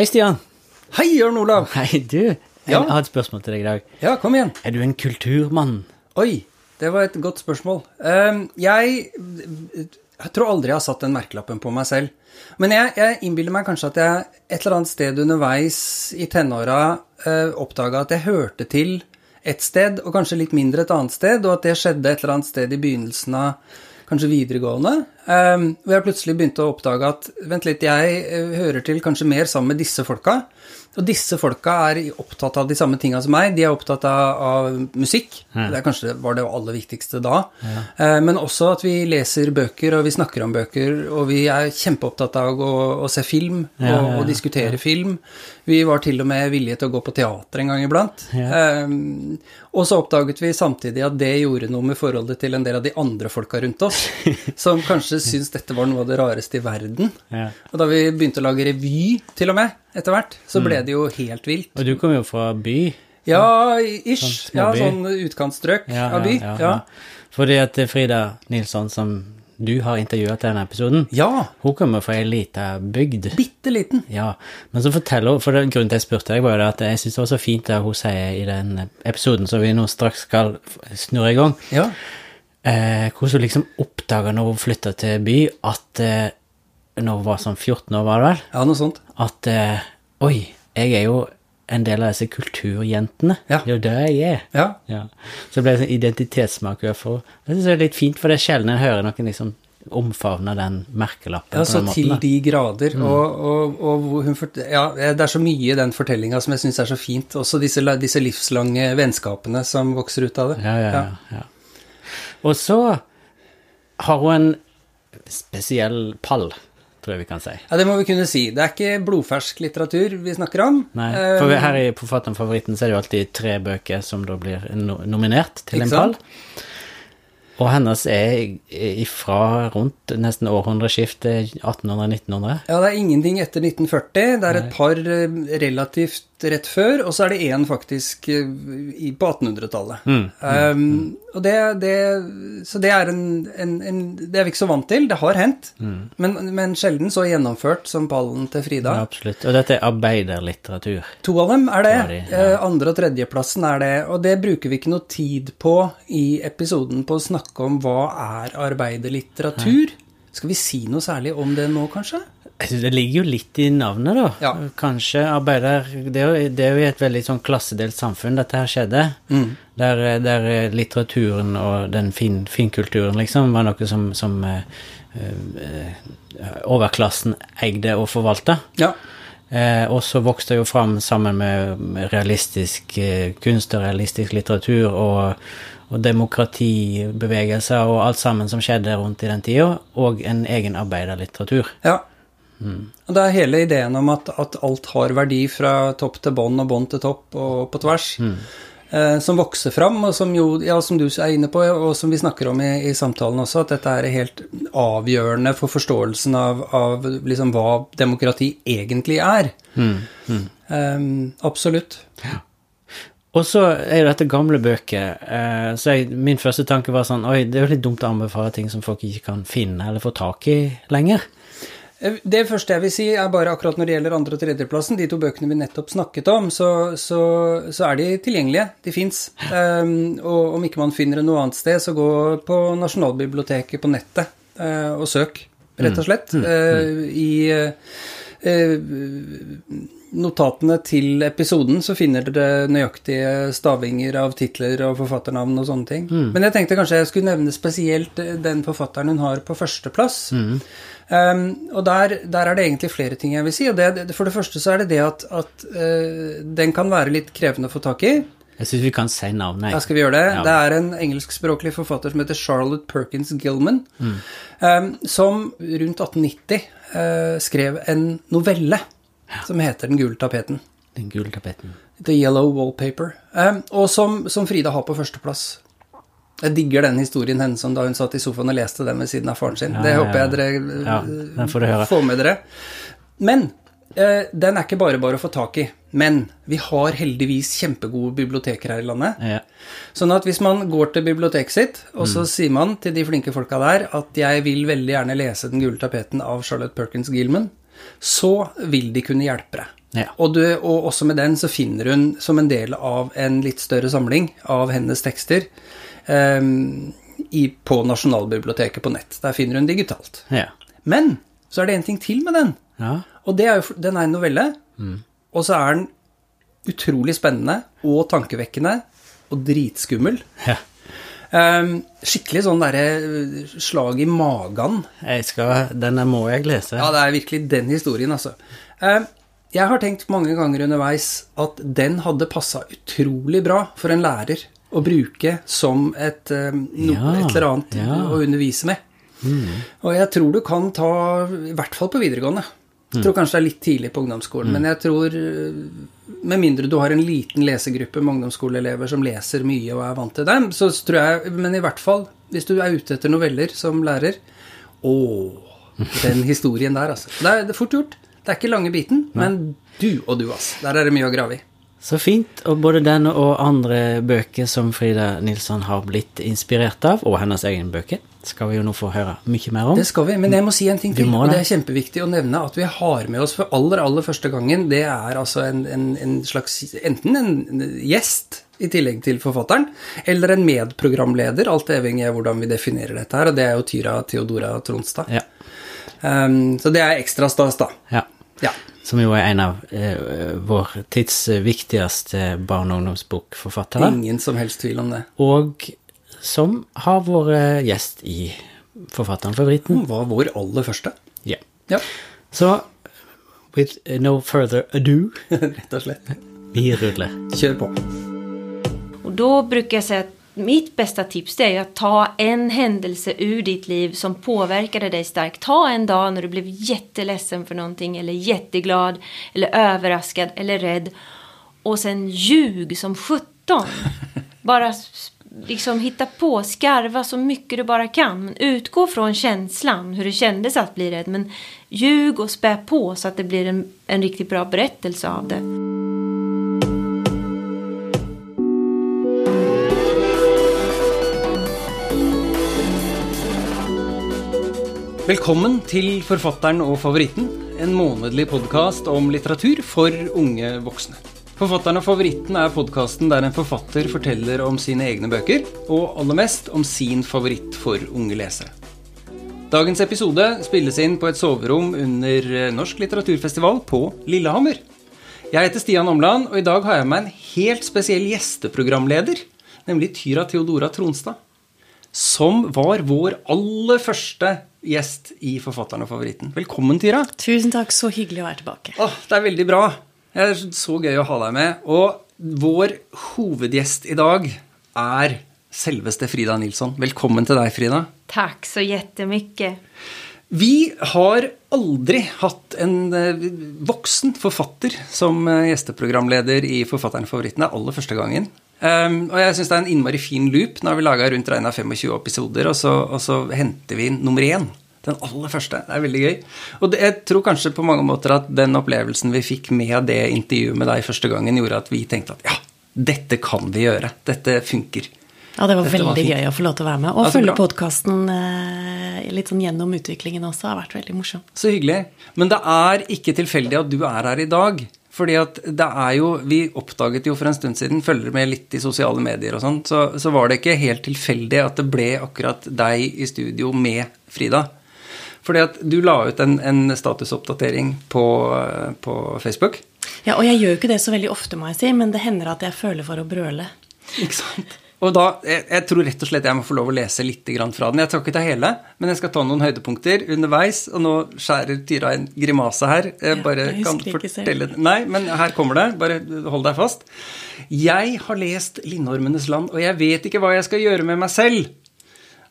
Hei, Stian. Hei, Jørn Olav. Hei, du. Jeg Ja? har et spørsmål til deg i dag. Ja, kom igjen. Er du en kulturmann? Oi, det var et godt spørsmål. Ehm, jeg, jeg tror aldri jeg har satt den merkelappen på meg selv. Men jeg, jeg innbiller meg kanskje at jeg et eller annet sted underveis i tenåra oppdaga at jeg hørte til et sted, og kanskje litt mindre et annet sted, og at det skjedde et eller annet sted i begynnelsen av kanskje videregående. Um, hvor jeg plutselig begynte å oppdage at vent litt, jeg eh, hører til kanskje mer sammen med disse folka. Og disse folka er opptatt av de samme tinga som meg. De er opptatt av, av musikk. Det er kanskje var det aller viktigste da. Eh, men også at vi leser bøker, og vi snakker om bøker, og vi er kjempeopptatt av å, å se film og, Ja, ja, ja. og diskutere film. Vi var til og med villige til å gå på teater en gang iblant. Eh, og så oppdaget vi samtidig at det gjorde noe med forholdet til en del av de andre folka rundt oss, som kanskje syntes dette var noe av det rareste i verden. Ja. Og da vi å lage revy, til og med, etter hvert, så Mm. ble det jo helt vilt. Og du kommer jo fra by. Ja, ish. Sånn Ja, småby. sånn utkantstrøk av by. Ja. Fordi at Frida Nilsson, som du har intervjua til denne episoden, ja. hun kommer fra ei lita bygd. Bitte liten. Ja, men så forteller hun, for det, grunnen til jeg spurte deg, var jo det at jeg syns det var så fint det hun sier i den episoden som vi nå straks skal snurre i gang, Ja. eh, hvordan hun liksom oppdaga når hun flytta til by, at eh, når hun var sånn 14 år, var det vel, ja, noe sånt. at eh, oi, jeg er jo en del av disse kulturjentene. Ja. Det er jo det jeg er. Ja. Ja. Så det ble sånn identitetsmarkør for Det synes jeg er litt fint, for det er sjelden jeg hører noen liksom omfavne den merkelappen Ja, så til de grader. Og, og, og hvor hun ja, det er så mye i den fortellinga som jeg syns er så fint. Også disse, disse livslange vennskapene som vokser ut av det. Ja, ja, ja. ja. Og så har hun en spesiell pall, tror jeg vi kan si. Ja, det må vi kunne si. Det er ikke blodfersk litteratur vi snakker om. Nei, for her i Forfatterfavoritten så er det jo alltid tre bøker som da blir no nominert til Ikke en pall. sant? Og hennes er ifra rundt nesten århundreskiftet 1800-1900. Ja, det er ingenting etter 1940. Det er et par eh, relativt rett før, og så er det én faktisk eh, på 1800-tallet. um, og det, det, så det er en, en, en Det er vi ikke så vant til. Det har hendt, men, men sjelden så gjennomført som pallen til Frida. Ja, absolutt. Og dette er arbeiderlitteratur. To av dem er det. To av de, ja. Eh, Andre- og tredjeplassen er det. Og det bruker vi ikke noe tid på i episoden på å snakke om hva er arbeiderlitteratur. Skal vi si noe særlig om det nå, kanskje? Det ligger jo litt i navnet, da. Ja. Kanskje arbeider det er, jo, det er jo et veldig sånn klassedelt samfunn dette her skjedde. Mm. Der, der litteraturen og den fin, finkulturen liksom var noe som, som eh, eh, overklassen eide og forvalta. Ja. Eh, og så vokste jo fram sammen med, med realistisk eh, kunst og realistisk litteratur og, og demokratibevegelser og alt sammen som skjedde rundt i den tida, og en egen arbeiderlitteratur. ja. Og det er hele ideen om at, at alt har verdi fra topp til bånn og bånn til topp og på tvers, eh, som vokser fram, og som jo, ja, som du er inne på, og som vi snakker om i, i samtalen også, at dette er helt avgjørende for forståelsen av, av liksom hva demokrati egentlig er. Eh, absolutt. Og så er jo dette gamle bøker, eh, så jeg, min første tanke var sånn Oi, det er jo litt dumt å anbefale ting som folk ikke kan finne eller få tak i lenger. Eh, Det første jeg vil si, er bare akkurat når det gjelder andre- og tredjeplassen, de to bøkene vi nettopp snakket om, så, så, så er de tilgjengelige. De fins. Um, og om ikke man finner det noe annet sted, så gå på Nasjonalbiblioteket på nettet eh, og søk, rett og slett. Eh, I eh, notatene til episoden så finner dere nøyaktige stavinger av titler og forfatternavn og sånne ting. Men jeg tenkte kanskje jeg skulle nevne spesielt eh, den forfatteren hun har på førsteplass. Um, og der, der er det egentlig flere ting jeg vil si. og det, For det første så er det det at, at eh, den kan være litt krevende å få tak i. Jeg syns vi kan si navnet. Ja, skal vi gjøre det? Ja. Det er en engelskspråklig forfatter som heter Charlotte Perkins Gilman, um, som rundt 1890 eh, skrev en novelle som heter Den gule tapeten. Den gule tapeten. The Yellow Wallpaper. Um, og som, som Frida har på førsteplass. Jeg digger den historien hennes om da hun satt i sofaen og leste den ved siden av faren sin. Ja, det håper jeg dere Ja, eh, får høre. får med dere. Men eh, den er ikke bare bare å få tak i. Men vi har heldigvis kjempegode biblioteker her i landet. Ja. Sånn at hvis man går til biblioteket sitt, og Mm. så sier man til de flinke folka der at jeg vil veldig gjerne lese Den gule tapeten av Charlotte Perkins Gilman, så vil de kunne hjelpe deg. Ja. Og, du, og også med den så finner hun, som en del av en litt større samling av hennes tekster, ehm, i, på Nasjonalbiblioteket på nett. Der finner hun digitalt. Ja. Men så er det en ting til med den. Ja. Og det er jo, den er en novelle, og så er den utrolig spennende og tankevekkende og dritskummel. ja. Ehm, skikkelig sånn derre eh, slag i magen. Skal, denne må jeg lese. Ja, det er virkelig den historien, altså. Ehm, jeg har tenkt mange ganger underveis at den hadde passa utrolig bra for en lærer å bruke som et, ehm, no, Ja, et eller annet ja. å undervise med. Og jeg tror du kan ta, i hvert fall på videregående Jeg tror kanskje det er litt tidlig på ungdomsskolen, men jeg tror Med mindre du har en liten lesegruppe med ungdomsskoleelever som leser mye og er vant til dem, så tror jeg Men i hvert fall, hvis du er ute etter noveller som lærer Å, den historien der, altså. Det er, det er fort gjort. Det er ikke lange biten, men du og du, ass. Der er det mye å grave i. Så fint. Og både denne og andre bøker som Frida Nilsson har blitt inspirert av, og hennes egne bøker, skal vi jo nå få høre mye mer om. Det skal vi, men jeg må si en ting Du til. må Og det det. er kjempeviktig å nevne at vi har med oss for aller, aller første gangen, det er altså en, en, en slags Enten en gjest i tillegg til forfatteren, eller en medprogramleder, alt avhengig av hvordan vi definerer dette her, og det er jo Tyra Theodora Tronstad. Ja. Um, så det er ekstra stas, da. ja. Ja. Som jo er en av eh, vår tids viktigste barne- og ungdomsbokforfattere. Ingen som helst tvil om det. Og som har vært gjest i Forfatteren Favoritten. Hun var vår aller første. Ja. Ja, Så with no further ado, rett og slett. vi ruller. Kjør på. Och då brukar jag säga att mitt bästa tips det är ju att ta en händelse ur ditt liv som påverkade dig starkt. Ta en dag när du blev jätteledsen för någonting eller jätteglad eller överraskad eller rädd. Och sen ljug som sjutton. Bara liksom hitta på, skarva så mycket du bara kan. Men utgå från känslan, hur det kändes att bli rädd. Men ljug och spä på så att det blir en, en riktigt bra berättelse av det. Velkommen til Forfatteren og favoritten, en månedlig podkast om litteratur for unge voksne. Forfatteren og favoritten er podkasten der en forfatter forteller om sine egne bøker, og aller mest om sin favoritt for unge lesere. Dagens episode spilles inn på et soverom under eh, Norsk litteraturfestival på Lillehammer. Jeg heter Stian Omland, og i dag har jeg med en helt spesiell gjesteprogramleder, nemlig Tyra Theodora Tronstad som var vår aller første gjest i Forfatteren og favoritten. Velkommen, Tyra. Tusen takk, så hyggelig å være tilbake. Åh, det er veldig bra. Det er så gøy å ha deg med. Og vår hovedgjest i dag er selveste Frida Nilsson. Velkommen til deg, Frida. Tack så jättemycket. Vi har aldri hatt en eh, voksen forfatter som eh, gjesteprogramleder i Forfatteren favoritten. Det er aller første gangen. Um, og jeg syns det er en innmari fin loop. Nå har vi laga rundt regna 25 episoder, og så, og så henter vi inn nummer én. Den aller første. Det er veldig gøy. Og det, jeg tror kanskje på mange måter at den opplevelsen vi fikk med det intervjuet med deg første gangen, gjorde at vi tenkte at ja, dette kan vi gjøre. Dette funker. Ja, det var Dette var veldig fint. gøy å få lov til å være med. Og Ja, så følge podkasten eh, litt sånn gjennom utviklingen også har vært veldig morsomt. Så hyggelig. Men det er ikke tilfeldig at du er her i dag. Fordi at det er jo Vi oppdaget jo for en stund siden, følger med litt i sosiale medier og sånn, så, så var det ikke helt tilfeldig at det ble akkurat deg i studio med Frida. Fordi at du la ut en, en statusoppdatering på, på Facebook. Ja, og jeg gjør jo ikke det så veldig ofte, må jeg si, men det hender at jeg føler for å brøle. Ikke sant? Og da, jeg, jeg tror rett og slett jeg må få lov å lese litt grann fra den. Jeg skal ikke ta hele, men jeg skal ta noen høydepunkter underveis. Og nå skjærer Tyra en grimase her. Jeg Ja, bare jeg husker kan fortelle Nei, men her kommer det. Bare hold deg fast. Jeg har lest 'Lindormenes land', og jeg vet ikke hva jeg skal gjøre med meg selv.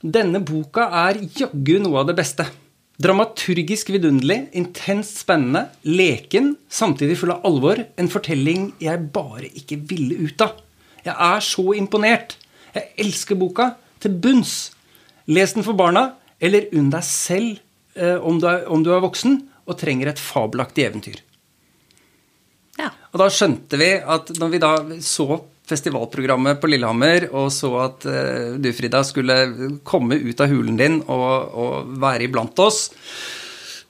Denne boka er jaggu noe av det beste. Dramaturgisk vidunderlig, intenst spennende, leken, samtidig full av alvor. En fortelling jeg bare ikke ville ut av. Jeg er så imponert. Jeg elsker boka til bunns. Les den for barna, eller unn deg selv eh, om, du er, om du er voksen og trenger et fabelaktig eventyr. Ja. Og da skjønte vi at når vi da så festivalprogrammet på Lillehammer og så at eh, du, Frida, skulle komme ut av hulen din og, og være iblant oss,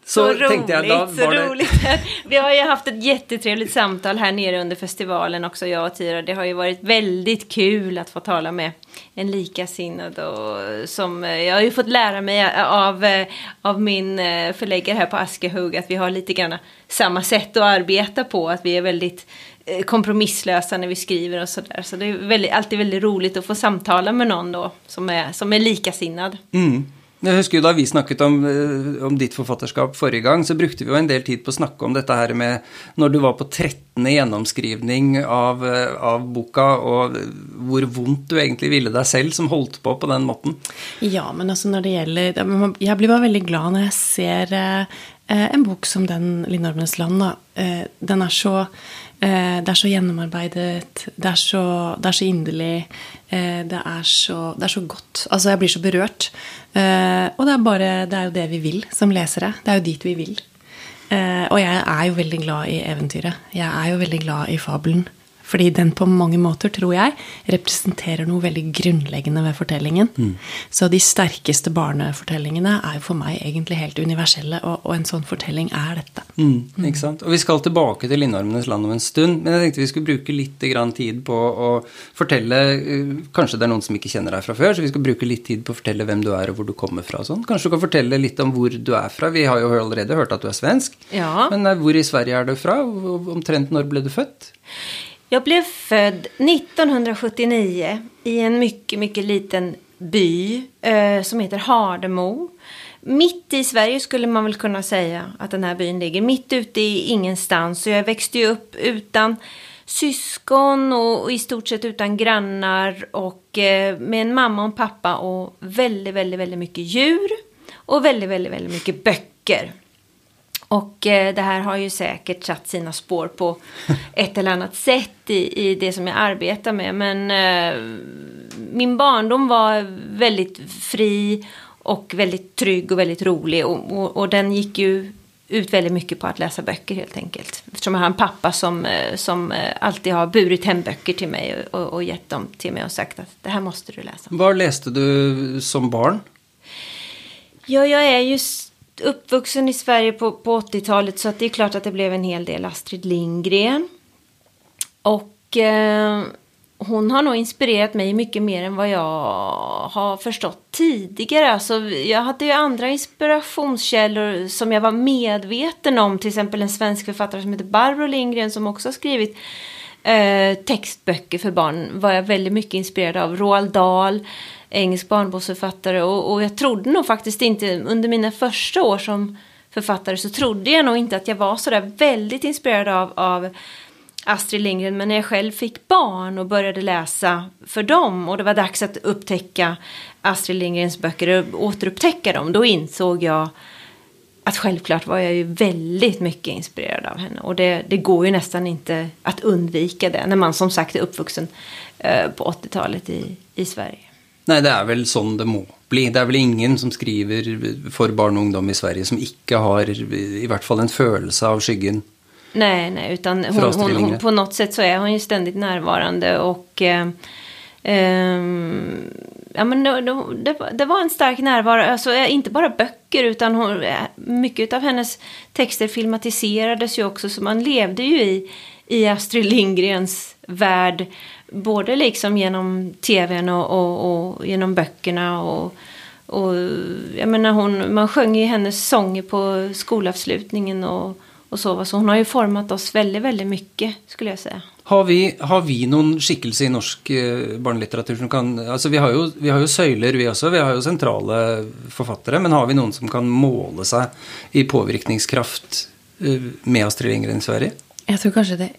Så, så roligt, da så det roligt. Vi har ju haft ett jättetrevligt samtal här nere under festivalen också, jag och Tyra. Det har ju varit väldigt kul att få tala med en likasinnad och som eh, jag har ju fått lära mig av, eh, av min eh, förläggare här på Askehugg att vi har lite grann samma sätt att arbeta på, att vi är väldigt eh, kompromisslösa när vi skriver och sådär. Så det är väldigt, alltid väldigt roligt att få samtala med någon då som är, som är likasinnad. Mm. Jeg husker jo Da vi snakket om, eh, om ditt forfatterskap forrige gang, så brukte vi jo en del tid på å snakke om dette her med når du var på 13. gjennomskrivning av, eh, av boka, og hvor vondt du egentlig ville deg selv som holdt på på den måten. Ja, men altså når det gjelder Jeg blir bare veldig glad når jeg ser eh, en bok som den 'Lindormenes land'. Da. Eh, den er så Eh, det er så gjennomarbeidet, det er så, det er så inderlig. Eh, det, er så, det er så godt. Altså, jeg blir så berørt. Eh, Og det er, bare, det er jo det vi vil som lesere. Det er jo dit vi vil. Og jeg er jo veldig glad i eventyret. Jeg er jo veldig glad i fabelen. Fordi den på mange måter, tror jeg, representerer noe veldig grunnleggende ved fortellingen. Så de sterkeste barnefortellingene er jo for meg egentlig helt universelle, og, og en sånn fortelling er dette. Mm, ikke sant? Og Vi skal tilbake til Lindormenes land om en stund, men jeg tenkte vi skulle bruke litt grann tid på å fortelle eh, Kanskje det er noen som ikke kjenner deg fra før, så vi skal bruke litt tid på å fortelle hvem du er og hvor du kommer fra. og Sånn. Kanskje du kan fortelle litt om hvor du er fra? Vi har jo allerede hørt at du er svensk. Ja. Men eh, hvor i Sverige er du fra? Omtrent når ble du født? Jag blev född 1979 i en mycket, mycket liten by eh, som heter Hardemo. Mitt i Sverige skulle man väl kunna säga att den här byn ligger. Mitt ute i ingenstans. Så jag växte ju upp utan syskon och, och i stort sett utan grannar och eh, med en mamma och en pappa och väldigt, väldigt, väldigt mycket djur och väldigt, väldigt, väldigt mycket böcker. Och eh, det här har ju säkert satt sina spår på ett eller annat sätt i, i det som jag arbetar med. Men eh, min barndom var väldigt fri och väldigt trygg och väldigt rolig. Och, och, och den gick ju ut väldigt mycket på att läsa böcker helt enkelt. Eftersom jag har en pappa som, eh, som eh, alltid har burit hem böcker till mig och, och gett dem till mig och sagt att det här måste du läsa. Hva leste du som barn? Ja, jag är ju s- uppvuxen i Sverige på, på 80-talet så att det är klart att det blev en hel del Astrid Lindgren. Och eh, hon har nog inspirerat mig mycket mer än vad jag har förstått tidigare. Alltså, jag hade ju andra inspirationskällor som jag var medveten om. Till exempel en svensk författare som heter Barbro Lindgren som också har skrivit eh, textböcker för barn. Var jag väldigt mycket inspirerad av. Roald Dahl, engelsk barnboksförfattare. Och, och jag trodde nog faktiskt inte, under mina första år som författare så trodde jag nog inte att jag var sådär väldigt inspirerad av, av Astrid Lindgren. Men när jag själv fick barn och började läsa för dem och det var dags att upptäcka Astrid Lindgrens böcker och återupptäcka dem. Då insåg jag att självklart var jag ju väldigt mycket inspirerad av henne. Och det, det går ju nästan inte att undvika det när man som sagt är uppvuxen eh, på 80-talet i, i Sverige. Nei, det er vel sånn det må bli. Det er vel ingen som skriver for barn og ungdom i Sverige som ikke har i hvert fall en følelse av skyggen. Nej, nej, utan För hon, hon, hon, på något sätt så är hon ju ständigt närvarande och eh, ehm, ja, men det, det, det var en stark närvaro, alltså eh, inte bara böcker utan hon, eh, mycket av hennes texter filmatiserades ju också så man levde ju i, i Astrid Lindgrens värld både liksom genom tvn och, och, och genom böckerna och och jag menar hon, man sjöng ju hennes sånger på skolavslutningen och, och så. Så hon har ju format oss väldigt, väldigt mycket skulle jag säga. Har vi, har vi någon skikkelse i norsk eh, barnlitteratur som kan alltså vi har, ju vi har ju søyler, vi också. Vi har ju centrala författare. Men har vi någon som kan måla sig i påvirkningskraft eh, med Astrid Lindgren i Sverige? Jeg tror kanskje det,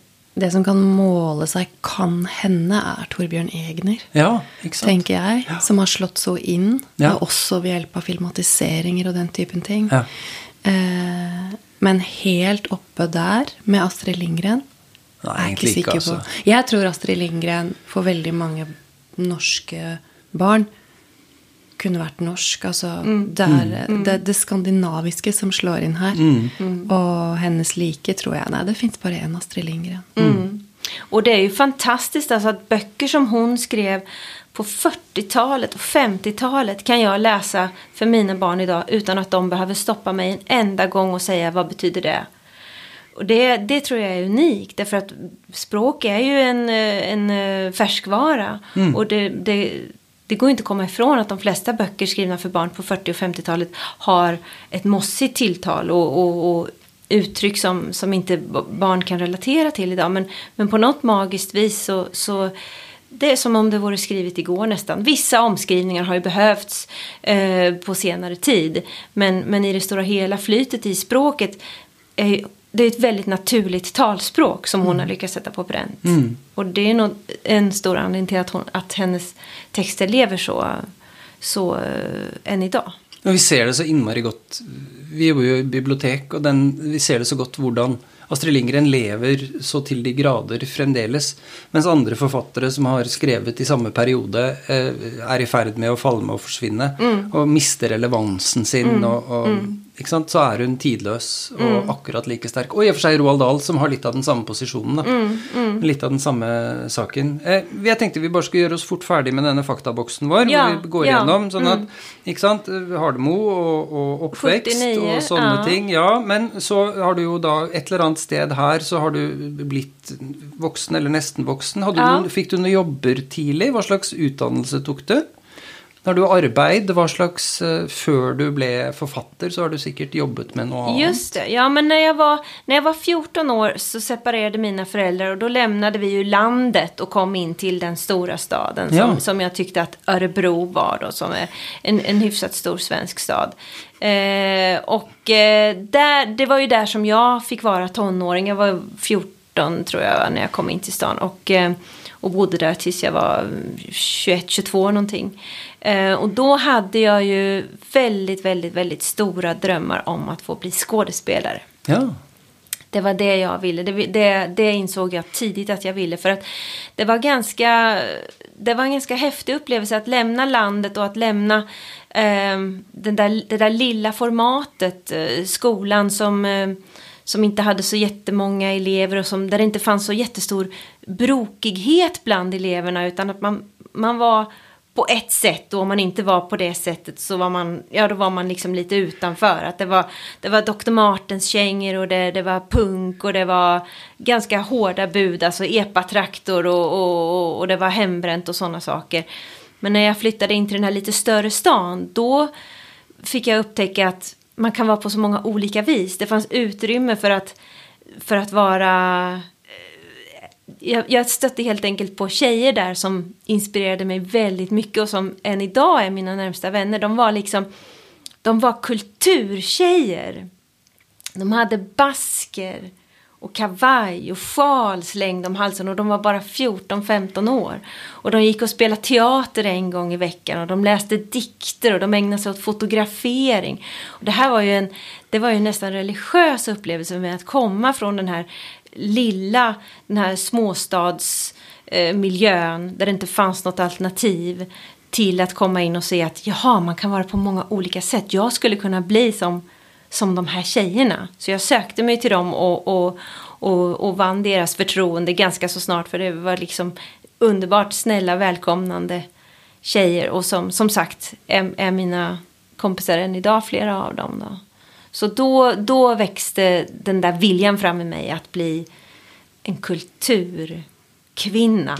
det som kan måle seg kan hende, er Torbjørn Egner. Ja, ikke sant? tenker jeg, som har slått så inn, Ja. og også ved hjelp av filmatiseringer og den typen ting. Ja. Eh, men helt oppe der, med Astrid Lindgren, Nei, er jeg ikke ikke, sikker på. altså. Jeg tror Astrid Lindgren for veldig mange norske barn kunne vært norsk. Altså, det er det, det skandinaviske som slår inn her. Og hennes like, tror jeg. Nei, det fins bare én Astrid Lindgren. Och det är ju fantastiskt alltså att böcker som hon skrev på 40-talet och 50-talet kan jag läsa för mina barn idag utan att de behöver stoppa mig en enda gång och säga vad betyder det. Och det, det tror jag är unikt därför att språk är ju en, en färskvara. Mm. Och det, det, det går inte att komma ifrån att de flesta böcker skrivna för barn på 40 och 50-talet har ett mossigt tilltal och, och, och uttryck som, som inte barn kan relatera till idag. Men, men på något magiskt vis så, så det är som om det vore skrivet igår nästan. Vissa omskrivningar har ju behövts eh, på senare tid. Men, men i det stora hela flytet i språket är det är ett väldigt naturligt talspråk som hon mm. har lyckats sätta på pränt. Mm. Och det är nog en stor anledning till att, hon, att hennes texter lever så, så uh, än idag. Men vi ser det så innmari gott. Vi jobbar ju i bibliotek och den, vi ser det så gott hur Astrid Lindgren lever så till de grader fremdeles. Mens andre forfattere som har skrevet i samme periode, eh, er i ferd med å falme og forsvinne. Mm. Og mister relevansen sin. Mm. og, og mm så er hun tidløs og mm. akkurat like sterk. Og i og for seg Roald Dahl, som har litt av den samme posisjonen. Mm, mm. Litt av den samme saken. Eh, jeg tenkte vi bare skulle gjøre oss fort ferdig med denne faktaboksen vår. Ja, hvor vi går ja, gjennom, sånn at, mm. ikke sant, Hardemo og, og oppvekst 49, og sånne ja. ting. Ja, men så har du jo da et eller annet sted her så har du blitt voksen, eller nesten voksen. Ja. Du, fikk du noen jobber tidlig? Hva slags utdannelse tok du? När du arbeid, hva slags uh, Før du blev författare så har du säkert jobbat med något annat. Just det. Ja, men när jag, var, när jag var 14 år så separerade mina föräldrar och då lämnade vi ju landet och kom in till den stora staden som, ja. som jag tyckte att Örebro var då, som är en, en hyfsat stor svensk stad. Eh, och eh, där, det var ju där som jag fick vara tonåring. Jag var 14 tror jag när jag kom in till stan. Och, eh, och bodde där tills jag var 21-22 någonting. Eh, och då hade jag ju väldigt, väldigt, väldigt stora drömmar om att få bli skådespelare. Ja. Det var det jag ville. Det, det, det, insåg jag tidigt att jag ville. För att det var ganska, det var en ganska häftig upplevelse att lämna landet och att lämna eh, den där, det där lilla formatet. Eh, skolan som, eh, som inte hade så jättemånga elever och som, där det inte fanns så jättestor brokighet bland eleverna. Utan att man, man var på ett sätt och om man inte var på det sättet så var man, ja då var man liksom lite utanför. Att det var, det var Dr. Martens kängor och det, det var punk och det var ganska hårda bud, alltså epatraktor och, och, och det var hembränt och sådana saker. Men när jag flyttade in till den här lite större stan, då fick jag upptäcka att man kan vara på så många olika vis. Det fanns utrymme för att, för att vara eh, jag, jag stötte helt enkelt på tjejer där som inspirerade mig väldigt mycket och som än idag är mina närmsta vänner. De var liksom, de var kulturtjejer. De hade basker och kavaj och sjal slängd om halsen och de var bara 14-15 år. Och de gick och spelade teater en gång i veckan och de läste dikter och de ägnade sig åt fotografering. Och det här var ju en, det var ju nästan religiös upplevelse med att komma från den här lilla, den här småstadsmiljön där det inte fanns något alternativ till att komma in och se att jaha, man kan vara på många olika sätt. Jag skulle kunna bli som, som de här tjejerna. Så jag sökte mig till dem och, och, och, och vann deras förtroende ganska så snart för det var liksom underbart snälla, välkomnande tjejer och som, som sagt är, är mina kompisar än idag, flera av dem. Då. Så då, då växte den där viljan fram i mig att bli en kulturkvinna.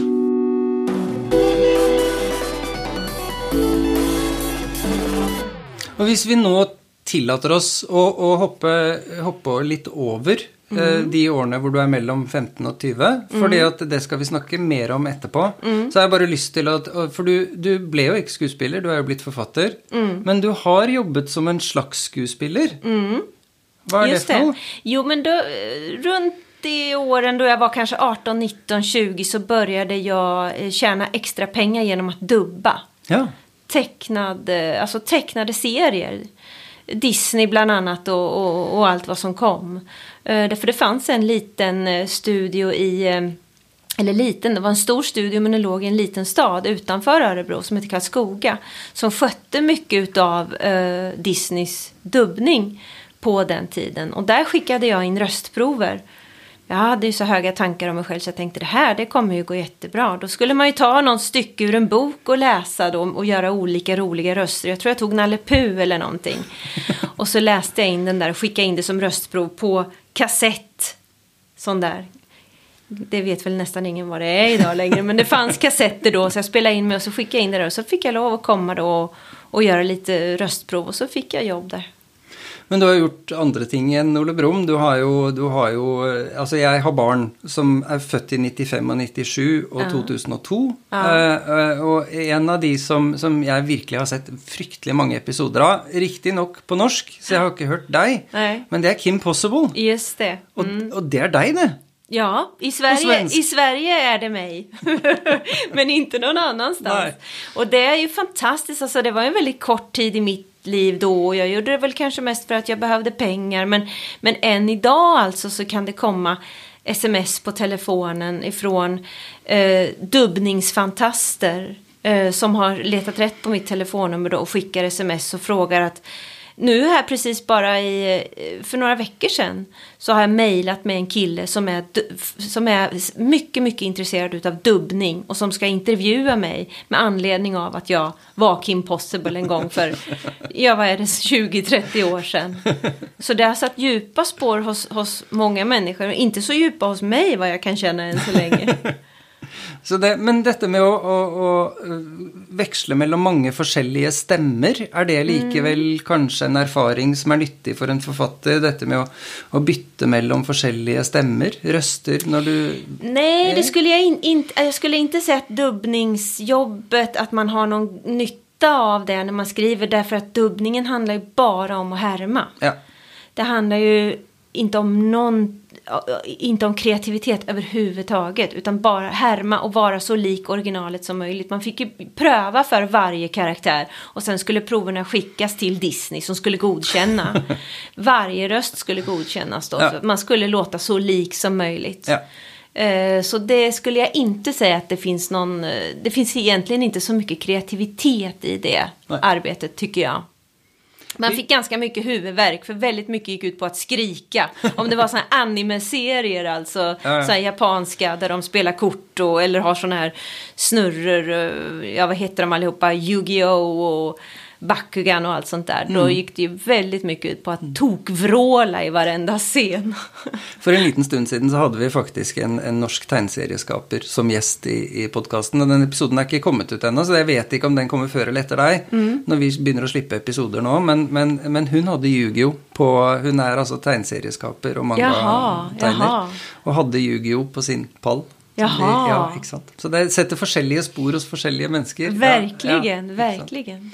Och om vi nu tillåter oss att hoppa, hoppa lite över Mm. de årene hvor du er mellom 15 og 20. Fordi mm. at det skal vi snakke mer om etterpå. Mm. Så har jeg bare lyst til at For du, du ble jo ikke skuespiller, du er jo blitt forfatter. Mm. Men du har jobbet som en slags skuespiller. Mm. Vad är Just det för något? Jo, men då, runt i åren då jag var kanske 18, 19, 20 så började jag eh, tjäna extra pengar genom att dubba. Ja. Tecknade, alltså tecknade serier. Disney bland annat och, och, och allt vad som kom. Eh, därför det fanns en liten eh, studio i, eh, eller liten, det var en stor studio men den låg i en liten stad utanför Örebro som heter Karlskoga. Som skötte mycket av eh, Disneys dubbning på den tiden. Och där skickade jag in röstprover jag hade ju så höga tankar om mig själv så jag tänkte det här det kommer ju gå jättebra. Då skulle man ju ta någon stycke ur en bok och läsa då och göra olika roliga röster. Jag tror jag tog Nalle Puh eller någonting. Och så läste jag in den där och skickade in det som röstprov på kassett. Sån där. Det vet väl nästan ingen vad det är idag längre. Men det fanns kassetter då så jag spelade in mig och så skickade jag in det där. Och så fick jag lov att komma då och, och göra lite röstprov och så fick jag jobb där. Men du har gjort andre ting enn Ole Brumm. Du har jo, du har jo Altså, jeg har barn som er født i 95 og 97 og 2002. Eh, og en av de som, som jeg virkelig har sett fryktelig mange episoder av, riktignok på norsk, så jeg har ikke hørt deg, Nej. men det er Kim Possible. Just det. Og, og det er deg, det. Ja, i Sverige, i Sverige är det mig. Men inte någon annanstans. Nej. Och det är ju fantastiskt. Alltså, det var en väldigt kort tid i mitt liv då. Och jag gjorde det väl kanske mest för att jag behövde pengar. Men, men än idag alltså så kan det komma sms på telefonen ifrån eh, dubbningsfantaster. Eh, som har letat rätt på mitt telefonnummer då och skickar sms och frågar att nu här precis bara i, för några veckor sedan så har jag mejlat med en kille som är, som är mycket, mycket intresserad utav dubbning och som ska intervjua mig med anledning av att jag var Kim Possible en gång för, ja vad är det, 20-30 år sedan. Så det har satt djupa spår hos, hos många människor och inte så djupa hos mig vad jag kan känna än så länge. Så det, men dette med å, å, å øh, veksle mellom mange forskjellige stemmer, er det likevel kanskje en erfaring som er nyttig for en forfatter? Dette med å, å bytte mellom forskjellige stemmer, røster, når du Nej, det skulle jag, in, inte, jag skulle inte säga att dubbningsjobbet, att man har någon nytta av det när man skriver. Därför att dubbningen handlar ju bara om att härma. Ja. Det handlar ju inte om någon inte om kreativitet överhuvudtaget utan bara härma och vara så lik originalet som möjligt. Man fick ju pröva för varje karaktär och sen skulle proverna skickas till Disney som skulle godkänna. varje röst skulle godkännas då. Ja. Man skulle låta så lik som möjligt. Ja. Eh, Så det skulle jag inte säga att det finns någon... eh, Det finns egentligen inte så mycket kreativitet i det Nej. arbetet tycker jag. Man fick ganska mycket huvudvärk för väldigt mycket gick ut på att skrika. Om det var såna här anime-serier alltså, ja. så här japanska där de spelar kort och, eller har såna här snurror, eh, ja vad heter de allihopa, Yu-Gi-Oh! och Bakugan och allt sånt där. Då Mm. gick det ju väldigt mycket ut på att tokvråla i varenda scen. For en liten stund siden så hadde vi faktisk en, en norsk tegneserieskaper som gjest i, i podkasten. Og den episoden er ikke kommet ut ennå, så jeg vet ikke om den kommer før eller etter deg. Mm. Når vi å slippe episoder nå. Men, men, men hun hadde Yu-Gi-Oh! på Hun er altså tegneserieskaper og Jaha, manga-tegner. Og hadde Yu-Gi-Oh! på sin pall. Jaha. ja, sant? Så det setter forskjellige spor hos mennesker. Ja, Verkligen, ja, sant? verkligen.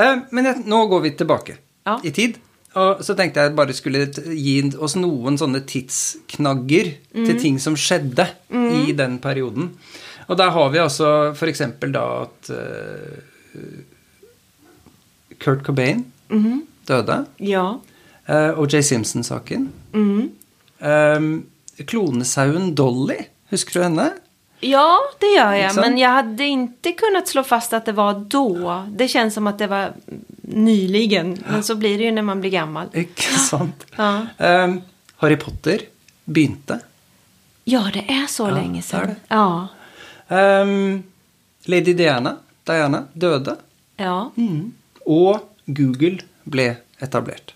Eh, Men nå går vi tilbake Ja. i tid. Og så tenkte jeg bare skulle gi oss noen sånne tidsknagger til ting som skjedde i den perioden. Og der har vi altså eksempel da at eh, Kurt Cobain døde. Ja. Uh, O.J. Simpson-saken. Eh, klonesauen Dolly, husker du henne? Ja, det gör jag. Sant? Men jag hade inte kunnat slå fast att det var då. Det känns som att det var nyligen. Men så blir det ju när man blir gammal. Ikke sant? Ja, Eh, Harry Potter begynte. ja det är så länge det är sedan. Ja. Ehm, Lady Diana, Diana døde, ja. og Google ble etablert.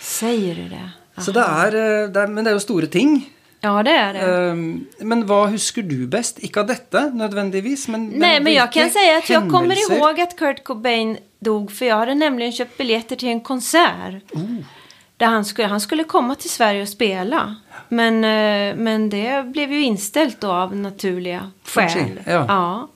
Säger du det? Så det er, eh, det er, men det er jo store ting. Ja, det är det. Ehm, men hva husker du best? Ikke av dette nødvendigvis, men, Nej, men jag kan säga att jag kommer ihåg att Kurt Cobain dog. För jag hade nämligen köpt biljetter till en konsert. Där han skulle, han skulle komma till Sverige och spela. Men, eh, men det blev ju inställt då av naturliga skäl. ja. ja.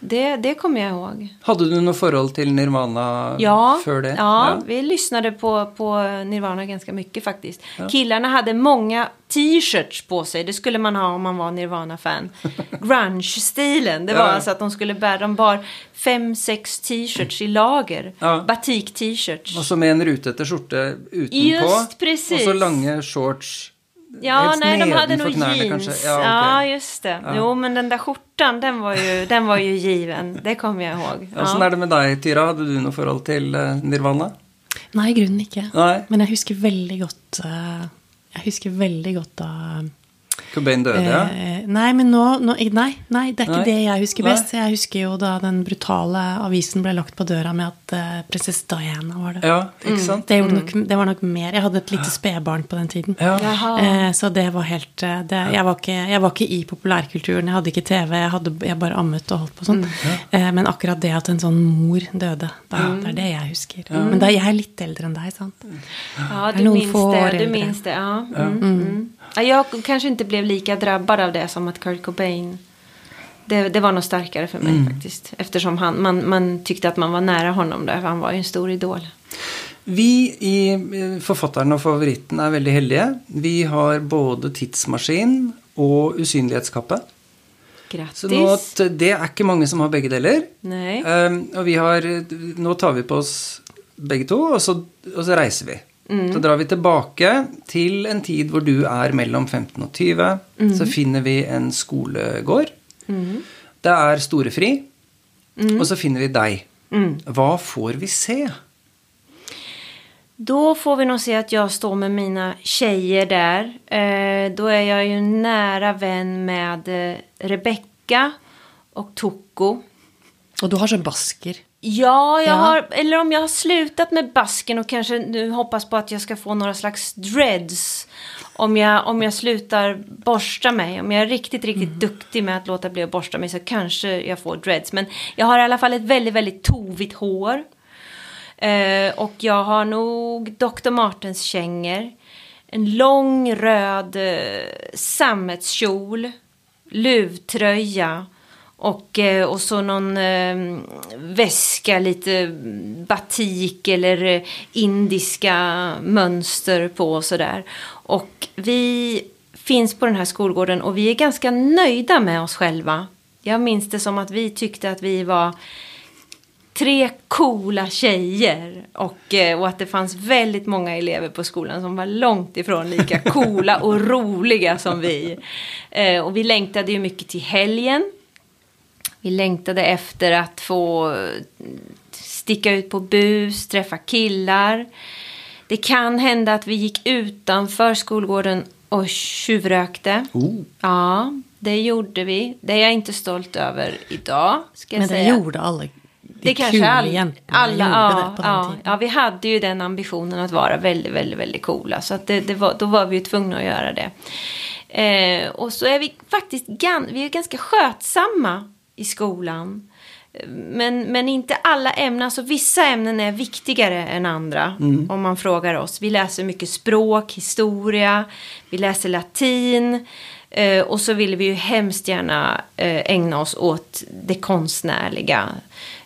Det, det kommer jag ihåg. Hadde du noe forhold til Nirvana Ja, før det? ja, vi lyssnade på, på Nirvana ganska mycket faktiskt. Killarna hade många t-shirts på sig. Det skulle man ha om man var Nirvana-fan. Grunge-stilen. Det var Ja. alltså att de skulle bära, de bar fem, sex t-shirts i lager. Ja. Batik-t-shirts. Og så med en rutete skjorte utenpå, Just precis. og så lange shorts Ja, nej, de hade nog knærne, jeans. kanskje. Ja, Ja, just det. Jo, men den där skjortan, den var ju, den var ju given. Det kommer jag ihåg. Åssen er det med deg, Tyra? Hadde du noe forhold til eh, Nirvana? Nei, i grunnen ikke. Nei. Men jeg husker veldig godt eh, Jeg husker veldig godt da Cobain døde, ja. Eh, nei, men nå, nå Nei, nei, det er ikke Nei. det jeg husker Nei. best. Jeg husker jo da den brutale avisen ble lagt på døra med at uh, prinsesse Diana var det. Ja, ikke sant? Det, gjorde nok, det var nok mer. Jeg hadde et lite spedbarn på den tiden. Ja. Eh, så det var helt eh, det, jeg, var ikke, jeg var ikke i populærkulturen. Jeg hadde ikke TV. Jeg, hadde, jeg bare ammet og holdt på sånn. Eh, men akkurat det at en sånn mor døde, da, det er det jeg husker. Men da, jeg er litt eldre enn deg, sant? Ja, du minns det. Du minns det, ja. Mm, mm. ja. Jag kanske inte blev lika drabbad av det som att Kurt Cobain. Det, det var nog starkare för mig faktiskt. Eftersom han, man, man tyckte att man var nära honom där. för Han var ju en stor idol. Vi i eh, Forfatteren og favoritten er veldig heldige. Vi har både tidsmaskin og usynlighetskappe. Grattis. Så nå, at det er ikke mange som har begge deler. Nej. Um, og vi har Nå tar vi på oss begge to, og så, og så reiser vi. Så drar vi tilbake til en tid hvor du er mellom 15 og 20. Så finner vi en skolegård. Det er storefri. Og så finner vi deg. Hva får vi se? Då får vi nog se att jag står med mina tjejer där. Eh, då är jag ju nära vän med eh, Rebecca och Toko. Og du har så basker. Ja, jag Ja. har, eller om jag har slutat med basken och kanske nu hoppas på att jag ska få några slags dreads. Om jag, om jag slutar borsta mig, om jag är riktigt, riktigt duktig med att låta bli att borsta mig så kanske jag får dreads. Men jag har i alla fall ett väldigt, väldigt tovigt hår. Eh, och jag har nog Dr. Martens kängor. En lång röd eh, sammetskjol. Luvtröja. Och, eh, och så någon eh, väska, lite batik eller eh, indiska mönster på och sådär. Och vi finns på den här skolgården och vi är ganska nöjda med oss själva. Jag minns det som att vi tyckte att vi var tre coola tjejer och, eh, och att det fanns väldigt många elever på skolan som var långt ifrån lika coola och roliga som vi. Och vi längtade ju mycket till helgen. Vi längtade efter att få eh, sticka ut på bus, träffa killar. Det kan hända att vi gick utanför skolgården och tjuvrökte. Oh. Ja, det gjorde vi. Det är jag inte stolt över idag, ska jag Men det säga. gjorde alle de Det kanske all, alla, ja, det ja, ja, vi hade ju den ambitionen att vara väldigt, väldigt, väldigt coola. Så att det, det var, då var vi ju tvungna att göra det. Eh, och så är vi faktiskt gan, vi är ganska skötsamma i skolan. Men, men inte alla ämnen, alltså vissa ämnen är viktigare än andra om man frågar oss. Vi läser mycket språk, historia, vi läser latin eh, och så vill vi ju hemskt gärna eh, ägna oss åt det konstnärliga.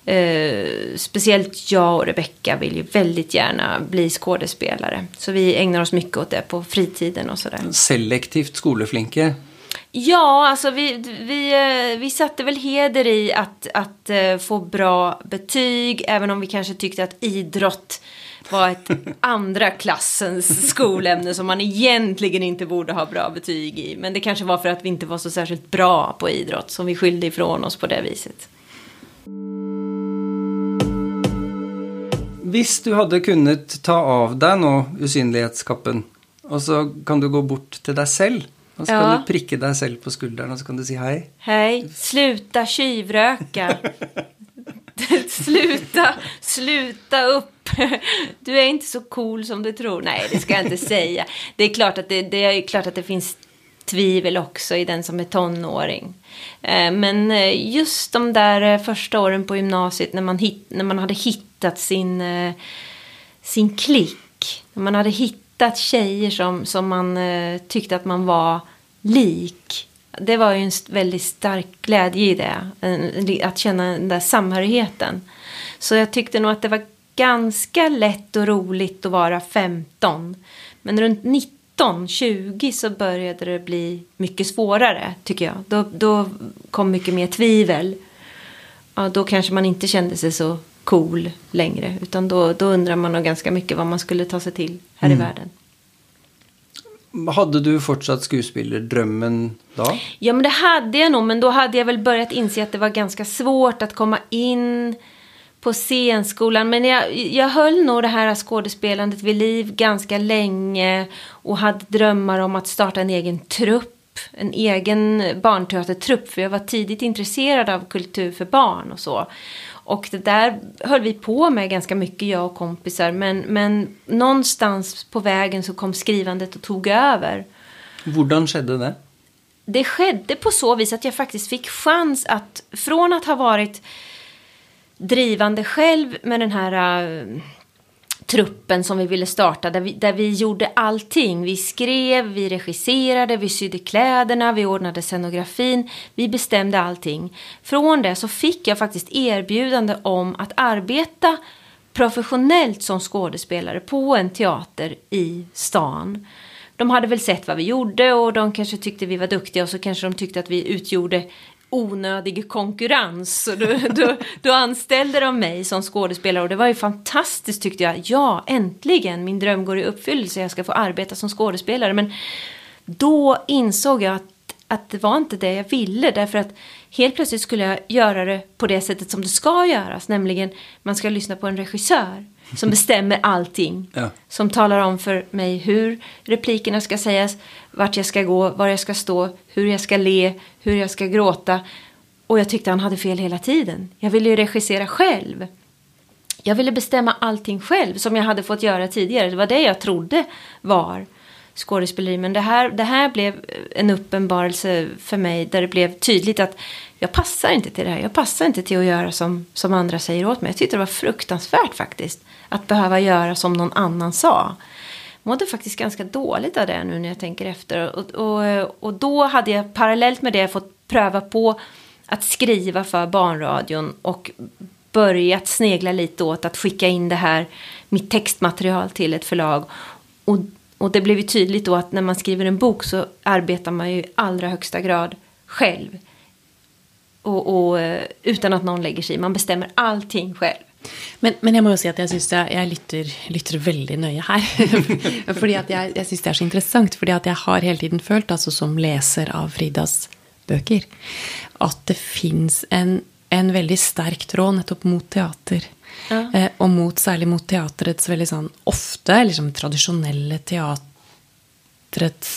Eh, speciellt jag och Rebecca vill ju väldigt gärna bli skådespelare. Så vi ägnar oss mycket åt det på fritiden och sådär. Selektivt skoleflinke. Ja, alltså vi, vi, eh, vi satte väl heder i att, att eh, få bra betyg, även om vi kanske tyckte att idrott var ett andra klassens skolämne som man egentligen inte borde ha bra betyg i. Men det kanske var för att vi inte var så särskilt bra på idrott som vi skyllde ifrån oss på det viset. Hvis du hadde kunnet ta av deg nå usynlighetskappen, og så kan du gå bort til deg selv, og så Ja. du prikke deg selv på skulderen, og så kan du si hei. Hej, sluta tjuvröka. sluta, sluta upp. Du är inte så cool som du tror. Nej, det ska jag inte säga. Det är klart att det, det, är klart att det finns tvivel också i den som är tonåring. Eh, Men eh, just de där eh, första åren på gymnasiet när man, hit, när man hade hittat sin, sin klick. När man hade hittat tjejer som, som man eh, tyckte att man var lik. Det var ju en st- väldigt stark glädje i det. En- Att känna den där samhörigheten. Så jag tyckte nog att det var ganska lätt och roligt att vara 15. Men runt 19, 20 så började det bli mycket svårare tycker jag. Då, då kom mycket mer tvivel. Ja, då kanske man inte kände sig så cool längre. Utan då, då undrar man nog ganska mycket vad man skulle ta sig till här i världen. Hadde du fortsatt skuespillerdrømmen da? Ja, men det hade jag nog. Men då hade jag väl börjat inse att det var ganska svårt att komma in på scenskolan. Men jag, jag höll nog det här skådespelandet vid liv ganska länge. Och hade drömmar om att starta en egen trupp. En egen barnteatertrupp. För jag var tidigt intresserad av kultur för barn och så. Och det där höll vi på med ganska mycket, jag och kompisar. Men, men någonstans på vägen så kom skrivandet och tog över. Hur skedde det? Det skedde på så vis att jag faktiskt fick chans att, från att ha varit drivande själv med den här uh, truppen som vi ville starta, där vi, där vi gjorde allting. Vi skrev, vi regisserade, vi sydde kläderna, vi ordnade scenografin, vi bestämde allting. Från det så fick jag faktiskt erbjudande om att arbeta professionellt som skådespelare på en teater i stan. De hade väl sett vad vi gjorde och de kanske tyckte vi var duktiga och så kanske de tyckte att vi utgjorde onödig konkurrens. Så då, då, då, anställde de mig som skådespelare och det var ju fantastiskt tyckte jag. Ja, äntligen, min dröm går i uppfyllelse, jag ska få arbeta som skådespelare. Men då insåg jag att, att det var inte det jag ville därför att helt plötsligt skulle jag göra det på det sättet som det ska göras, nämligen man ska lyssna på en regissör som bestämmer allting. Ja. Som talar om för mig hur replikerna ska sägas, vart jag ska gå, var jag ska stå, hur jag ska le, hur jag ska gråta. Och jag tyckte han hade fel hela tiden. Jag ville ju regissera själv. Jag ville bestämma allting själv som jag hade fått göra tidigare. Det var det jag trodde var skådespeleri. Men det här, det här blev en uppenbarelse för mig där det blev tydligt att jag passar inte till det här. Jag passar inte till att göra som, som andra säger åt mig. Jag tyckte det var fruktansvärt faktiskt. Att behöva göra som någon annan sa. Jag mådde faktiskt ganska dåligt av det nu när jag tänker efter. Och, och, och då hade jag parallellt med det fått pröva på att skriva för barnradion. Och börjat snegla lite åt att skicka in det här, mitt textmaterial till ett förlag. Och, och det blev ju tydligt då att när man skriver en bok så arbetar man ju i allra högsta grad själv. Och, och eh, utan att någon lägger sig i. Man bestämmer allting själv. Men, men, jeg må jo si at jeg syns jeg, jeg lytter, lytter, veldig nøye her. fordi at jeg, jeg syns det er så interessant. fordi at jeg har hele tiden følt, altså som leser av Fridas bøker, at det fins en, en, veldig sterk tråd nettopp mot teater. Ja. Eh, og mot, særlig mot teaterets veldig sånn ofte liksom tradisjonelle teaterets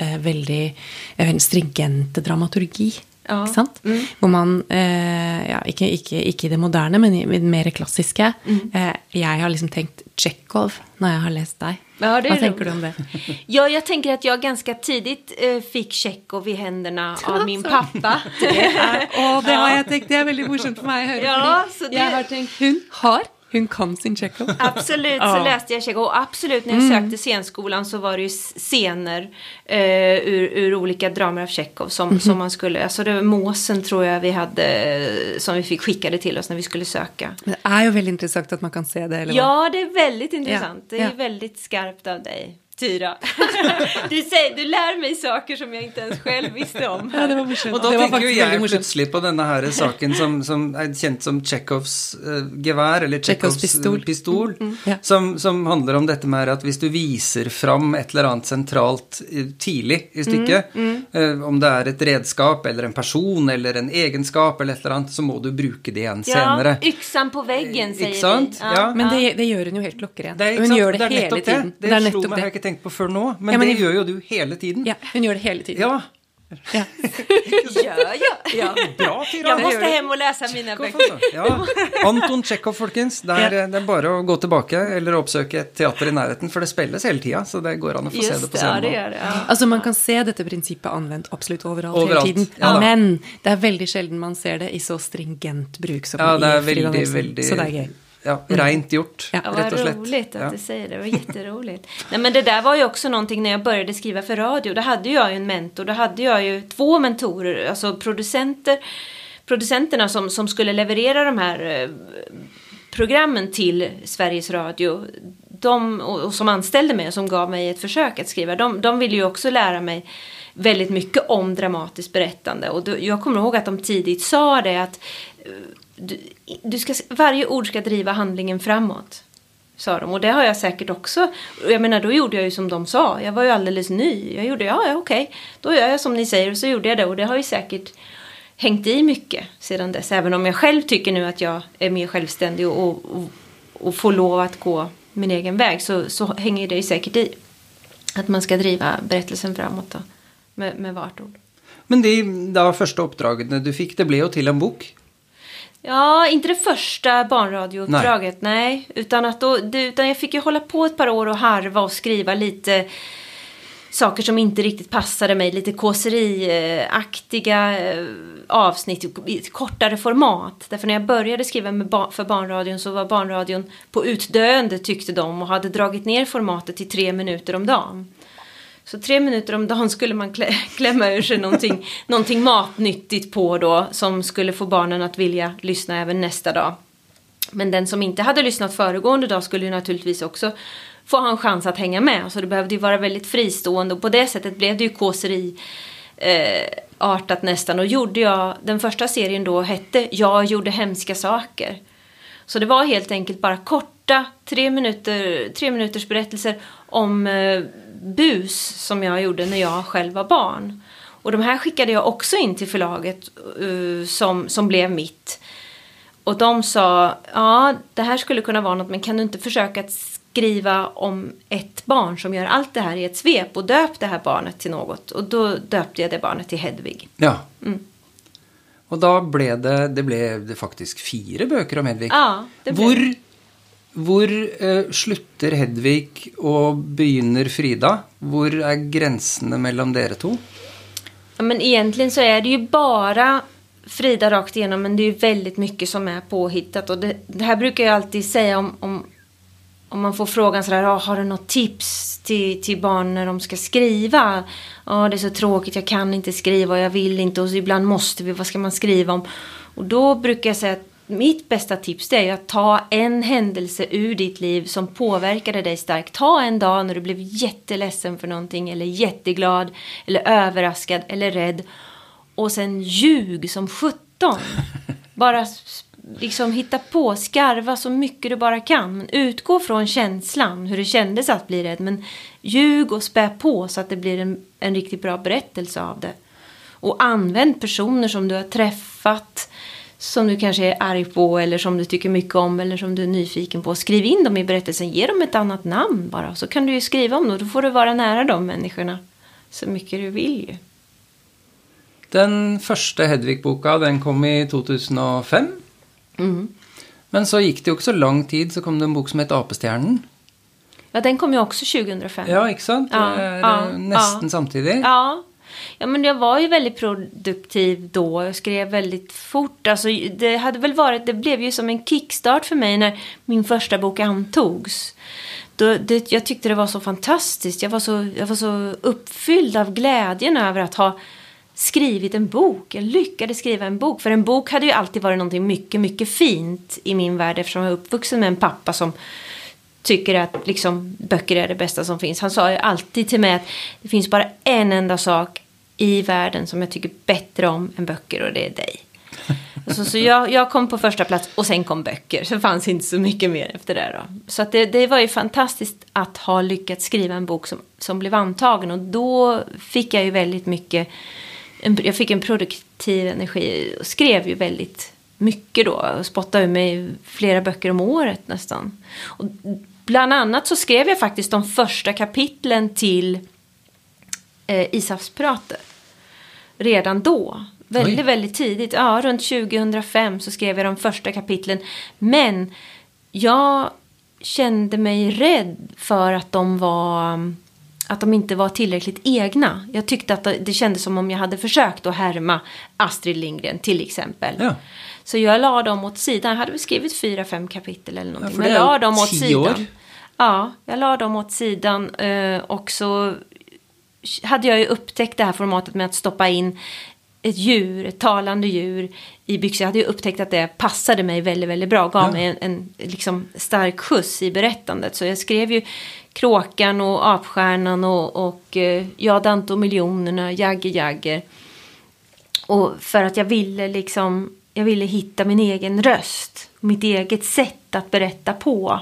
eh, veldig eh, stringente dramaturgi. Ja. Ikke sant? Mm. Hvor man eh, ja, ikke, ikke, ikke, det moderne, men i det mer klassiske. Mm. Eh, jeg har liksom tenkt Tsjekhov när jag har läst dig. Ja, Vad tänker du om det? Ja, jag tänker att jag ganska tidigt eh, fick Tjechov i händerna av min pappa. det, åh, det har jag tänkt, det är väldigt morsomt för mig att höra. Ja, så det... Jag har tänkt, hon har hon kan sin Tjechov. Absolut, så ja. läste jag Tjechov. Och absolut, när jag mm. sökte scenskolan så var det ju scener eh, ur, ur, olika dramer av Tjechov som, mm. som man skulle, alltså det var Måsen tror jag vi hade, som vi fick skickade till oss när vi skulle söka. det är ju väldigt intressant att man kan se det, eller Ja, vad? det är väldigt intressant. Ja. Det är ja. väldigt skarpt av dig. Tyra. Du, säger, du lär mig saker som jag inte ens själv visste om. Ja, det var och då tänker ju jag plötsligt på denna här saken som, som är känt som Tjechovs uh, gevär eller Tjechovs pistol, pistol mm, mm, ja. som, som handlar om detta med att om du visar fram ett eller annat centralt uh, tidigt i stycket, mm, uh, om det är ett redskap eller en person eller en egenskap eller ett eller annat, så må du bruka det igen ja, senare. Yxan på väggen säger vi. Ja. ja. Men det, det gör hon ju helt klockrent. Hon gör det, det hela tiden. Det, det, det slog mig tänkt på før nå, men, ja, men det gjør jo du hele tiden. Ja, hun gjør det hele tiden. Ja. Ja. Gör jag? Ja. Bra, Tyra. Jag måste hem och läsa mina böcker. Ja. Anton Tsjekhov, folkens. Det er, det er, bare å gå tilbake eller oppsøke et teater i nærheten, for det spilles hele tida. Så det går an å få Just se det på scenen. Ja, det det, ja. Altså, man kan se dette prinsippet anvendt absolutt overalt, overalt. hele tiden. Ja, men det er veldig sjelden man ser det i så stringent bruk som ja, det er veldig, veldig, Så det er gøy ja, mm. rent gjort. Ja, rätt och slätt. Vad roligt att ja. du säger det. Det var jätteroligt. Nej, men det där var ju också någonting när jag började skriva för radio. Då hade jag ju en mentor. Då hade jag ju två mentorer, alltså producenter. Producenterna som, som skulle leverera de här eh, programmen till Sveriges Radio. De, och, och, som anställde mig och som gav mig ett försök att skriva. De, de ville ju också lära mig väldigt mycket om dramatiskt berättande. Och då, jag kommer ihåg att de tidigt sa det att eh, du, du ska, varje ord ska driva handlingen framåt. Sa de. Och det har jag säkert också. Jag menar, då gjorde jag ju som de sa. Jag var ju alldeles ny. Jag gjorde, ja, ja okej. Då gör jag som ni säger. Och så gjorde jag det. Och det har ju säkert hängt i mycket sedan dess. Även om jag själv tycker nu att jag är mer självständig och, och, och får lov att gå min egen väg så, så hänger det ju säkert i. Att man ska driva berättelsen framåt då, med, med vart ord. Men det, det första uppdraget när du fick. det blev ju till en bok. Ja, inte det första barnradiouppdraget, nej. nej. Utan, att då, utan jag fick ju hålla på ett par år och harva och skriva lite saker som inte riktigt passade mig. Lite kåseriaktiga eh, avsnitt i ett kortare format. Därför när jag började skriva med ba för barnradion så var barnradion på utdöende tyckte de och hade dragit ner formatet till tre minuter om dagen. Så tre minuter om dagen skulle man klä, klämma ur sig någonting, någonting matnyttigt på då som skulle få barnen att vilja lyssna även nästa dag. Men den som inte hade lyssnat föregående dag skulle ju naturligtvis också få ha en chans att hänga med. Så det behövde ju vara väldigt fristående och på det sättet blev det ju kåseri eh, artat nästan. Och gjorde jag, den första serien då hette Jag gjorde hemska saker. Så det var helt enkelt bara korta tre, minuter, tre minuters berättelser om eh, bus som jag gjorde när jag själv var barn. Och de här skickade jag också in till förlaget uh, som, som blev mitt. Och de sa, ja det här skulle kunna vara något men kan du inte försöka skriva om ett barn som gör allt det här i ett svep och döp det här barnet till något. Och då döpte jag det barnet till Hedvig. Ja. Mm. Och då blev det, det blev det faktiskt fyra böcker om Hedvig. Ja, det blev Hvor hvor eh, slutter Hedvig og begynner Frida? Hvor är gränserna mellan dere två? Ja, men egentligen så är det ju bara Frida rakt igenom men det är ju väldigt mycket som är påhittat. Och det, det här brukar jag alltid säga om, om, om man får frågan sådär, ah, har du något tips till, till barn när de ska skriva? Ja, ah, det är så tråkigt, jag kan inte skriva och jag vill inte och ibland måste vi, vad ska man skriva om? Och då brukar jag säga att mitt bästa tips det är ju att ta en händelse ur ditt liv som påverkade dig starkt. Ta en dag när du blev jätteledsen för någonting eller jätteglad eller överraskad eller rädd och sen ljug som sjutton. Bara liksom hitta på, skarva så mycket du bara kan. Utgå från känslan, hur det kändes att bli rädd. Men ljug och spä på så att det blir en, en riktigt bra berättelse av det. Och använd personer som du har träffat som du kanske är arg på eller som du tycker mycket om eller som du är nyfiken på. Skriv in dem i berättelsen, ge dem ett annat namn bara. Så kan du ju skriva om dem, då får du vara nära de människorna så mycket du vill ju. Den första Hedvig-boka den kom i 2005. Mm. Men så gick det också lång tid så kom det en bok som hette Apestjärnen. Ja, den kom ju också 2005. Ja, sant? Ja, ja, nästan ja. samtidigt. Ja, Ja, men jag var ju väldigt produktiv då. Jag skrev väldigt fort. Alltså, det hade väl varit, det blev ju som en kickstart för mig när min första bok antogs. Då, det, jag tyckte det var så fantastiskt. Jag var så, jag var så uppfylld av glädjen över att ha skrivit en bok. Jag lyckades skriva en bok. För en bok hade ju alltid varit någonting mycket, mycket fint i min värld eftersom jag är uppvuxen med en pappa som tycker att liksom, böcker är det bästa som finns. Han sa ju alltid till mig att det finns bara en enda sak i världen som jag tycker bättre om än böcker och det är dig. Så, så jag, jag kom på första plats och sen kom böcker. Så fanns inte så mycket mer efter det då. Så att det, det var ju fantastiskt att ha lyckats skriva en bok som, som blev antagen. Och då fick jag ju väldigt mycket, en, jag fick en produktiv energi och skrev ju väldigt mycket då. Och spottade ur mig flera böcker om året nästan. Och bland annat så skrev jag faktiskt de första kapitlen till eh, Ishavspratet redan då. Väldigt, Oj. väldigt tidigt. Ja, runt 2005 så skrev jag de första kapitlen. Men jag kände mig rädd för att de var att de inte var tillräckligt egna. Jag tyckte att det kändes som om jag hade försökt att härma Astrid Lindgren till exempel. Ja. Så jag la dem åt sidan. Jag hade väl skrivit fyra, fem kapitel eller någonting. Ja, men jag la dem åt sidan. År. Ja, jag la dem åt sidan eh, och så hade jag ju upptäckt det här formatet med att stoppa in ett djur, ett talande djur i byxor. Jag hade ju upptäckt att det passade mig väldigt, väldigt bra. Gav ja. mig en, en liksom stark skjuts i berättandet. Så jag skrev ju Kråkan och Apstjärnan och, och uh, Ja, Dante och miljonerna, Jagger Jagger. Och för att jag ville liksom, jag ville hitta min egen röst. Mitt eget sätt att berätta på.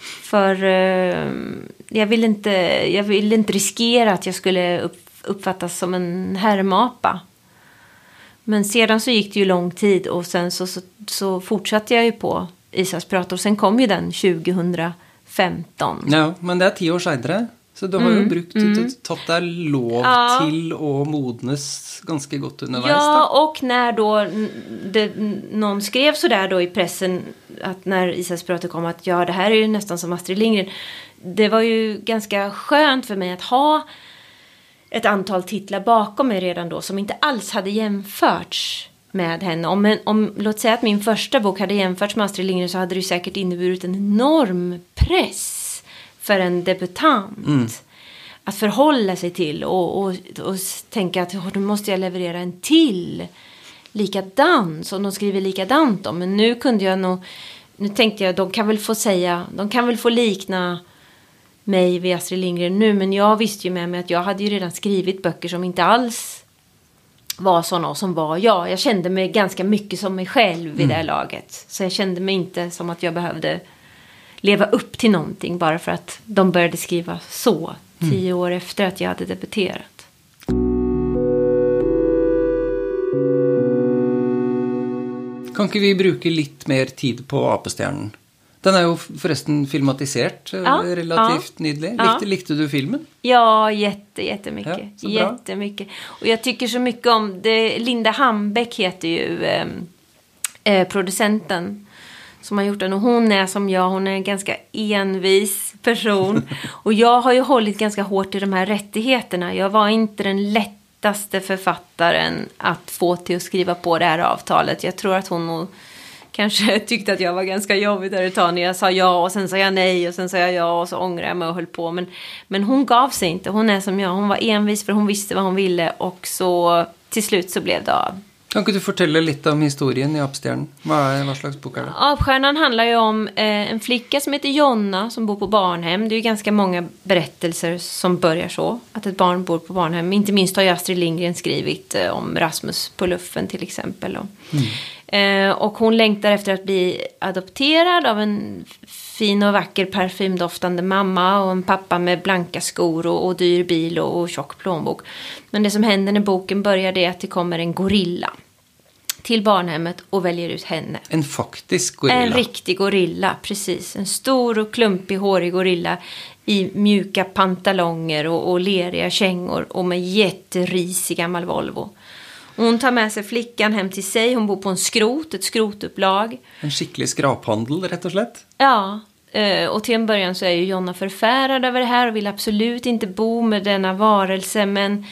För eh, jag ville inte, jag vill inte riskera att jag skulle upp, uppfattas som en härmapa. Men sedan så gick det ju lång tid och sen så, så, så fortsatte jag ju på Isas prat och sen kom ju den 2015. Ja, men det är tio år senare. Så du har Mm, brukt, tagit dig lov Ja. till att modnes ganska gott underveis. Ja, då. och när då det, någon skrev sådär då i pressen att när Isas kom att ja, det här är ju nästan som Astrid Lindgren. Det var ju ganska skönt för mig att ha ett antal titlar bakom mig redan då som inte alls hade jämförts med henne. Om, en, om, låt säga att min första bok hade jämförts med Astrid Lindgren så hade det ju säkert inneburit en enorm press för en debutant. Att förhålla sig till och, och, och tänka att "Åh, nu måste jag leverera en till likadan som de skriver likadant om. Men nu kunde jag nog, nu tänkte jag de kan väl få säga, de kan väl få likna mig vid Astrid Lindgren nu. Men jag visste ju med mig att jag hade ju redan skrivit böcker som inte alls var sådana som var jag. Jag kände mig ganska mycket som mig själv vid det här laget. Så jag kände mig inte som att jag behövde leva upp till någonting bara för att de började skriva så tio år efter att jag hade debuterat. Kan inte vi bruka lite mer tid på Apestjernen? Den är ju förresten filmatiserad, eh, Ja, relativt ja. nylig. Ja. Likte, likte du filmen? Ja, jätte, jättemycket. Ja, jättemycket. Och jag tycker så mycket om det. Linda Hambeck heter ju eh, eh, producenten som har gjort den. Och hon är som jag, hon är en ganska envis person. och jag har ju hållit ganska hårt i de här rättigheterna. Jag var inte den lättaste författaren att få till att skriva på det här avtalet. Jag tror att hon nog kanske tyckte att jag var ganska jobbig där ett tag när jag sa ja och sen sa jag nej och sen sa jag ja och så ångrade jag mig och höll på. Men, men hon gav sig inte. Hon är som jag. Hon var envis för hon visste vad hon ville och så till slut så blev det av. Kan inte du fortälla lite om historien i Apestjernen? Vad, vad slags bok är det? Avstjärnan handlar ju om eh, en flicka som heter Jonna som bor på barnhem. Det är ju ganska många berättelser som börjar så. Att ett barn bor på barnhem. Inte minst har ju Astrid Lindgren skrivit eh, om Rasmus på luffen till exempel. Och, eh, och hon längtar efter att bli adopterad av en fin och vacker parfymdoftande mamma och en pappa med blanka skor och, och dyr bil och, och tjock plånbok. Men det som händer när boken börjar det är att det kommer en gorilla till barnhemmet och väljer ut henne. En faktisk gorilla. En riktig gorilla, precis. En stor och klumpig hårig gorilla i mjuka pantalonger och, och leriga kängor och med jätterisig gammal Volvo. Hon tar med sig flickan hem till sig. Hon bor på en skrot, ett skrotupplag. En skicklig skraphandel, rätt och slett. Ja, Eh, och till en början så är ju Jonna förfärad över det här och vill absolut inte bo med denna varelse. Men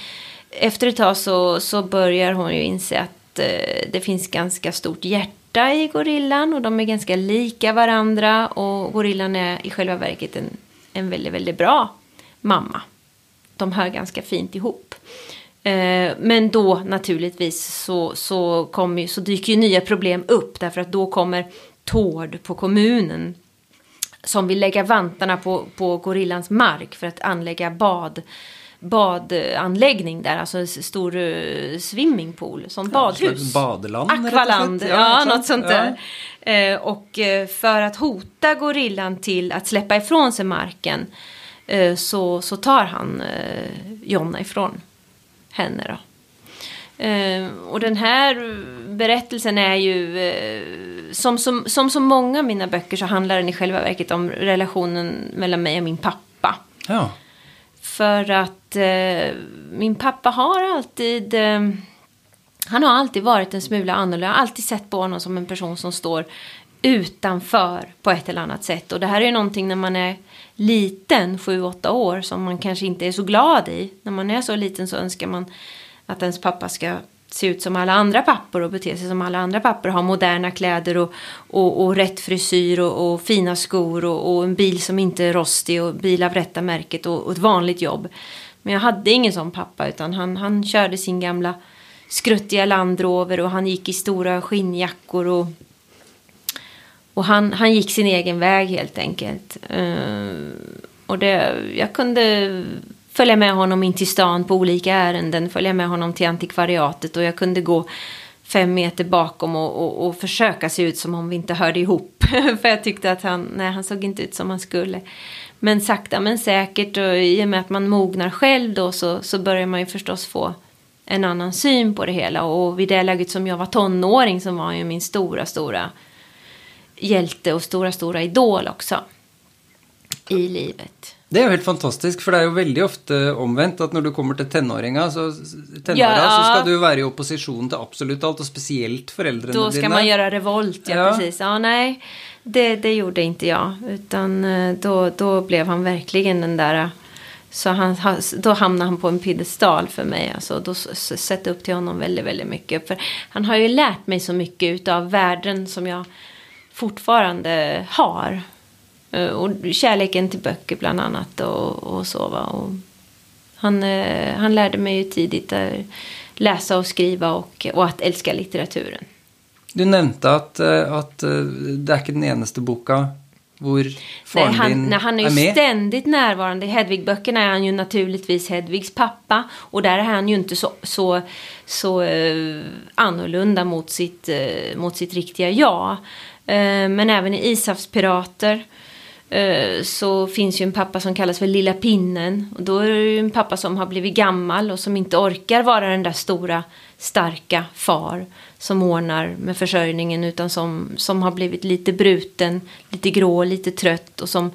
efter ett tag så, så börjar hon ju inse att eh, det finns ganska stort hjärta i gorillan och de är ganska lika varandra. Och gorillan är i själva verket en, en väldigt, väldigt bra mamma. De hör ganska fint ihop. Eh, Men då naturligtvis så, så, kommer, så dyker ju nya problem upp därför att då kommer Tord på kommunen som vill lägga vantarna på, på gorillans mark för att anlägga bad, badanläggning där, alltså en stor uh, swimmingpool, som badhus. rätt och Akvaland, slett. ja, Ja, något sånt där. Eh, och eh, för att hota gorillan till att släppa ifrån sig marken eh, så, så tar han eh, Jonna ifrån henne då. Eh, och den här berättelsen är ju, eh, som, som, som så många av mina böcker så handlar den i själva verket om relationen mellan mig och min pappa. Ja. För att eh, min pappa har alltid... Eh, han har alltid varit en smula annorlunda. Jag har alltid sett på honom som en person som står utanför på ett eller annat sätt. Och det här är ju någonting när man är liten, sju, åtta år, som man kanske inte är så glad i. När man är så liten så önskar man att ens pappa ska se ut som alla andra pappor och bete sig som alla andra pappor. Ha moderna kläder och, och, och rätt frisyr och, och fina skor och, och en bil som inte är rostig och bil av rätta märket och, och ett vanligt jobb. Men jag hade ingen sån pappa utan han, han körde sin gamla skruttiga Land Rover och han gick i stora skinnjackor och, och han, han gick sin egen väg helt enkelt. Uh, och det, jag kunde följa med honom in till stan på olika ärenden, följa med honom till antikvariatet och jag kunde gå fem meter bakom och, och, och försöka se ut som om vi inte hörde ihop. För jag tyckte att han, nej, han såg inte ut som han skulle. Men sakta men säkert och i och med att man mognar själv då så, så börjar man ju förstås få en annan syn på det hela. Och vid det läget som jag var tonåring så var han ju min stora, stora hjälte och stora, stora idol också. I livet. Det er jo helt fantastisk, for det er jo veldig ofte omvendt at når du kommer til tenåringa, så, tenåra, Ja. så skal du være i opposisjon til absolutt alt, og spesielt foreldrene Då ska dine. man göra revolt, ja, Ja. precis. Ja, nej, det, det gjorde inte jag. Utan eh, då, då blev han verkligen den där... Så han, då hamnade han på en piedestal för mig. Alltså, då sett upp till honom väldigt, väldigt mycket. För han har ju lärt mig så mycket av värden som jag fortfarande har. Eh, Och kärleken till böcker bland annat och, och så va. Och han, eh, han lärde mig ju tidigt att läsa och skriva och, och att älska litteraturen. Du nevnte at, eh, at eh, det er ikke den eneste boka hvor Nej, faren han, din nej, han är er ju med. ständigt närvarande. I Hedvig-böckerna är han ju naturligtvis Hedvigs pappa. Och där är han ju inte så, så, så eh, annorlunda mot sitt, eh, mot sitt riktiga jag. Eh, men även i Ishavspirater eh, Eh, så finns ju en pappa som kallas för Lilla Pinnen. Och då är det ju en pappa som har blivit gammal och som inte orkar vara den där stora starka far som ordnar med försörjningen utan som, som har blivit lite bruten, lite grå, lite trött och som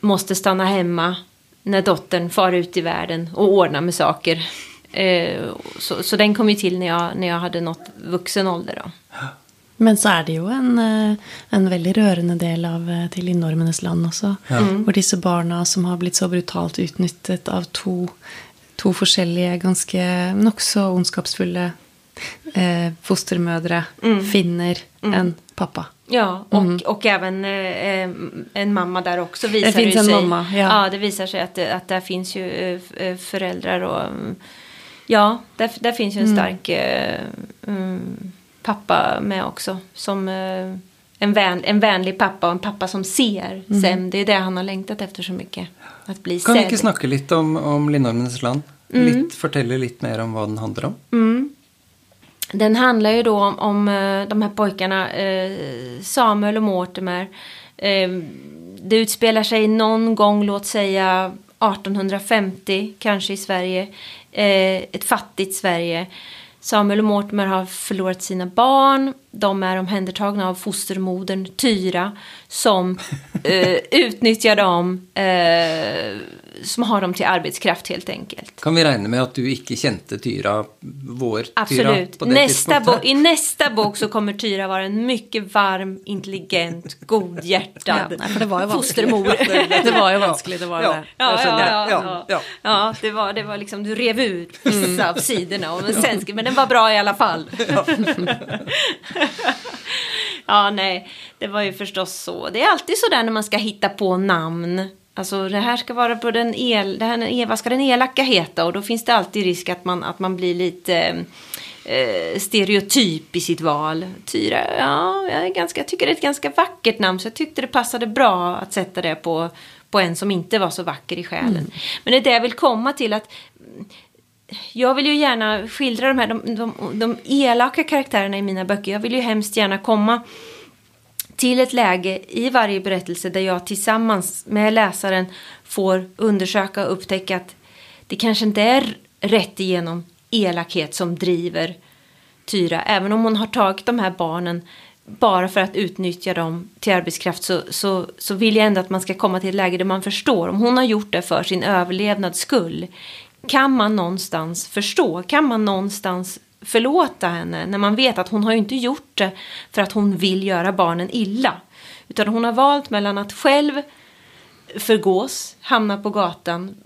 måste stanna hemma när dottern far ut i världen och ordnar med saker. Eh, så, så den kom ju till när jag, när jag hade nått vuxen ålder. Då. Men så er det jo en, eh, en veldig rørende del av eh, Til innormenes land også. Hvor disse barna som har blitt så brutalt utnyttet av to, to forskjellige, ganske nokså ondskapsfulle eh, fostermødre, finner en pappa. Ja, och, och även eh, en mamma där också visar Det finns ju en sig. mamma, ja. det visar sig att, det- att där finns ju eh, föräldrar och mm, ja, där, där finns ju en stark eh, mm, pappa med också. Som eh, en, vän, en vänlig pappa och en pappa som ser Sem. Det är det han har längtat efter så mycket. Att bli Kan vi sedd. ikke snakke litt om, om Lindormenes land? Mm. Litt, fortelle litt mer om hva den handler om? Den handlar ju då om, om eh, de här pojkarna eh, Samuel och Mortimer. Det utspelar sig någon gång, låt säga 1850, kanske i Sverige. Ett fattigt Sverige. Samuel och Mortimer har förlorat sina barn. De är omhändertagna av fostermodern Tyra som eh, utnyttjar dem, eh, som har dem till arbetskraft helt enkelt. Kan vi regne med at du ikke kjente Tyra, vår Tyra, Absolut. på det Nästa bo- I nästa bok så kommer Tyra vara en mycket varm, intelligent, godhjärtad Ja, nej, för det var ju vanskligt. fostermor. Det var jo vanskelig, det var Ja. det. Ja, ja, ja, Ja, ja. ja. ja det, var, det var liksom, du rev ut vissa av sidorna. Och men, sen, men den var bra i alla fall. Ja. nej, det var ju förstås så. Det är alltid så där när man ska hitta på namn. Alltså det här ska vara på den el, det här, är- vad ska den elaka heta? Och då finns det alltid risk att man, att man blir lite eh, stereotyp i sitt val. Tyra, ja, jag, ganska, jag tycker det är ett ganska vackert namn så jag tyckte det passade bra att sätta det på, på en som inte var så vacker i själen. Men det är det jag vill komma till att jag vill ju gärna skildra de här de, de, de elaka karaktärerna i mina böcker. Jag vill ju hemskt gärna komma till ett läge i varje berättelse där jag tillsammans med läsaren får undersöka och upptäcka att det kanske inte är rätt igenom elakhet som driver Tyra. Även om hon har tagit de här barnen bara för att utnyttja dem till arbetskraft så, så, så vill jag ändå att man ska komma till ett läge där man förstår. Om hon har gjort det för sin överlevnads skull kan man någonstans förstå? Kan man någonstans förlåta henne när man vet att hon har ju inte gjort det för att hon vill göra barnen illa. Utan hon har valt mellan att själv förgås, hamna på gatan.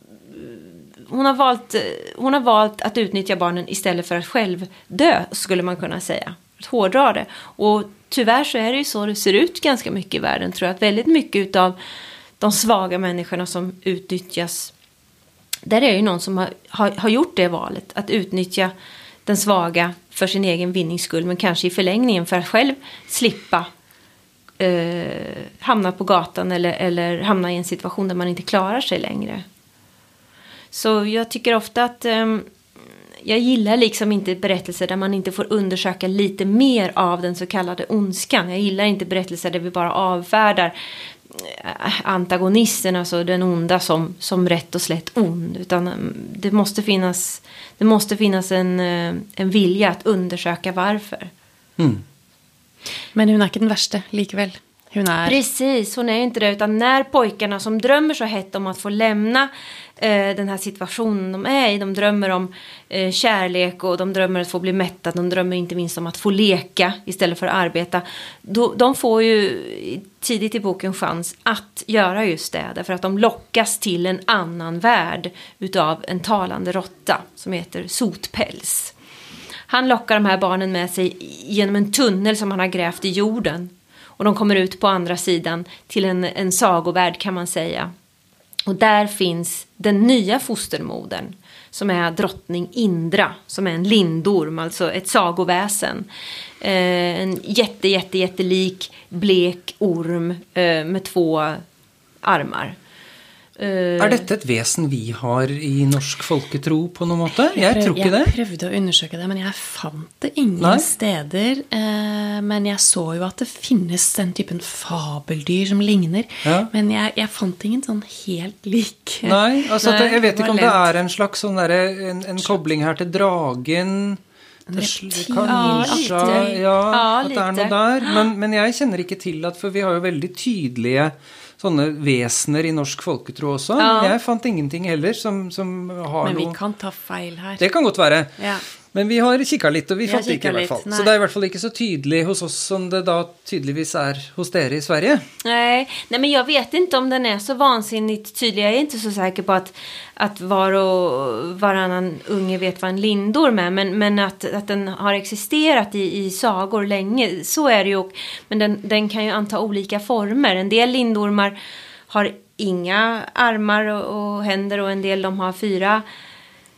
Hon har, valt, hon har valt att utnyttja barnen istället för att själv dö, skulle man kunna säga. Att hårdra det. Och tyvärr så är det ju så det ser ut ganska mycket i världen, tror jag. Att väldigt mycket av de svaga människorna som utnyttjas där är det ju någon som har, har, har gjort det valet. Att utnyttja den svaga för sin egen vinnings skull. Men kanske i förlängningen för att själv slippa eh, hamna på gatan. Eller, eller hamna i en situation där man inte klarar sig längre. Så jag tycker ofta att eh, jag gillar liksom inte berättelser där man inte får undersöka lite mer av den så kallade ondskan. Jag gillar inte berättelser där vi bara avfärdar antagonisten, alltså den onda som, som rätt och slätt ond. Utan mm, det måste finnas, det måste finnas en, eh, en vilja att undersöka varför. Mm. Men hun er ikke den verste likevel. Hun er Precis, hon är inte det. Utan när pojkarna som drömmer så hett om att få lämna eh, den här situationen de är i. De drömmer om eh, kärlek och de drömmer att få bli mätta, De drömmer inte minst om att få leka istället för att arbeta. Då, de får ju tidigt i boken chans att göra just det. Därför att de lockas till en annan värld utav en talande råtta som heter Sotpäls. Han lockar de här barnen med sig genom en tunnel som han har grävt i jorden. Och de kommer ut på andra sidan till en, en sagovärld kan man säga. Och där finns den nya fostermodern som är drottning Indra, som är en lindorm, alltså ett sagoväsen. Eh, en jätte, jätte, jättelik blek orm eh, med två armar. Eh, Er dette et vesen vi har i norsk folketro på noen måte? Jeg tror ikke det. Jeg prøvde å undersøke det, men jeg fant det ingen Nei. steder. Eh, men jeg så jo at det finnes den typen fabeldyr som ligner. Ja. Men jeg, jeg fant ingen sånn helt lik. Nei, altså Nei, det, jeg vet ikke om det er en slags sånn derre en, en kobling her til dragen reptil- Kanskje Ja. Ja, at det er noe der. Men, men jeg kjenner ikke til at For vi har jo veldig tydelige sånne vesener i norsk folketro også. Ja. Jeg fant ingenting heller som, som har Men vi noe kan ta feil her. Det kan godt være. Ja. Men vi har kikka litt, og vi, Vi fant det ikke i hvert litt, fall. nei. Så det er i hvert fall ikke så tydelig hos oss som det da tydeligvis er hos dere i Sverige. Nej, nej, men jag vet inte om den är så vansinnigt tydlig. Jag är inte så säker på att, att var och varannan unge vet vad en lindorm är. Men, men att, att den har existerat i, i sagor länge, så är det ju. Och- Men den, den kan ju anta olika former. En del lindormar har inga armar och, och händer och en del de har fyra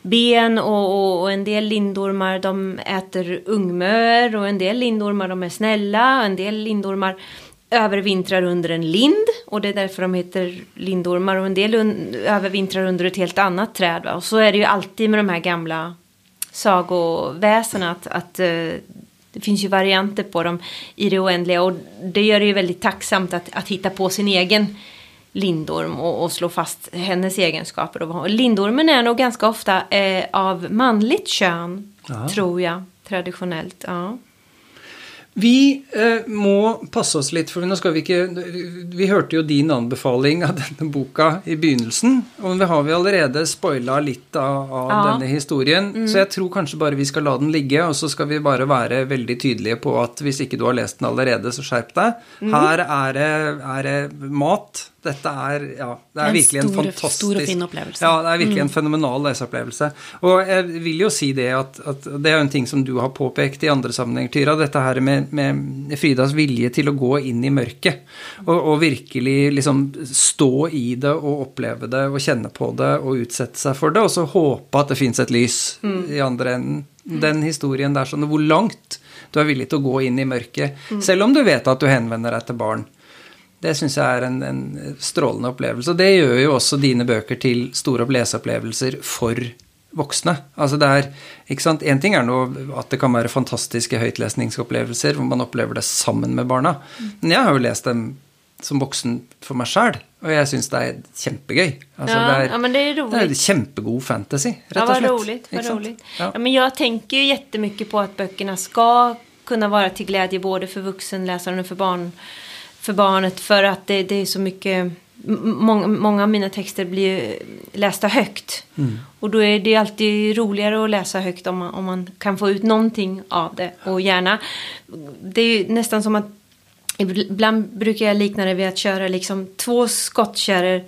ben och, och, och en del lindormar de äter ungmör och en del lindormar de är snälla och en del lindormar övervintrar under en lind och det är därför de heter lindormar och en del un- övervintrar under ett helt annat träd. Va? Och så är det ju alltid med de här gamla sagoväsena att, att eh, det finns ju varianter på dem i det oändliga och det gör det ju väldigt tacksamt att, att hitta på sin egen lindorm och, och slå fast hennes egenskaper. Och lindormen är nog ganska ofta eh, av manligt kön, Ja. tror jag, traditionellt. Ja. Vi eh, må passe oss litt, for nå skal vi ikke Vi hørte jo din anbefaling av denne boka i begynnelsen, og vi har vi allerede spoila litt av, av Ja. denne historien. Så jeg tror kanskje bare vi skal la den ligge, og så skal vi bare være veldig tydelige på at hvis ikke du har lest den allerede, så skjerp deg. Her er det, er det mat. Dette er Ja, det er En virkelig en stor- fantastisk stor og fin opplevelse. Ja, det er virkelig en fenomenal leseopplevelse. Og jeg vil jo si det at, at det er jo en ting som du har påpekt i andre sammenhenger, Tyra. Dette her med, med Fridas vilje til å gå inn i mørket. Og, og virkelig liksom stå i det og oppleve det og kjenne på det og utsette seg for det. Og så håpe at det fins et lys i andre enden. Den historien der sånn hvor langt du er villig til å gå inn i mørket. Selv om du vet at du henvender deg til barn. Det syns jeg er en, en strålende opplevelse. Og det gjør jo også dine bøker til store leseopplevelser for voksne. Altså det ikke sant, Én ting er nå at det kan være fantastiske høytlesningsopplevelser hvor man opplever det sammen med barna. Men jeg har jo lest dem som voksen for meg sjæl, og jeg syns det er kjempegøy. Altså, Ja, det, er, ja, men det är det roligt. er kjempegod fantasy, Ja, og vad slett. roligt. Vad roligt. Ja. Ja. men jag tänker ju jättemycket på att böckerna ska kunna vara till glädje både för vuxenläsaren och för, barn, för barnet. För att det, det är så mycket... Många, många av mina texter blir lästa högt. Mm. Och då är det alltid roligare att läsa högt om man, om man kan få ut någonting av det. Och gärna... Det är ju nästan som att... Ibland brukar jag likna det vid att köra liksom två skottkärror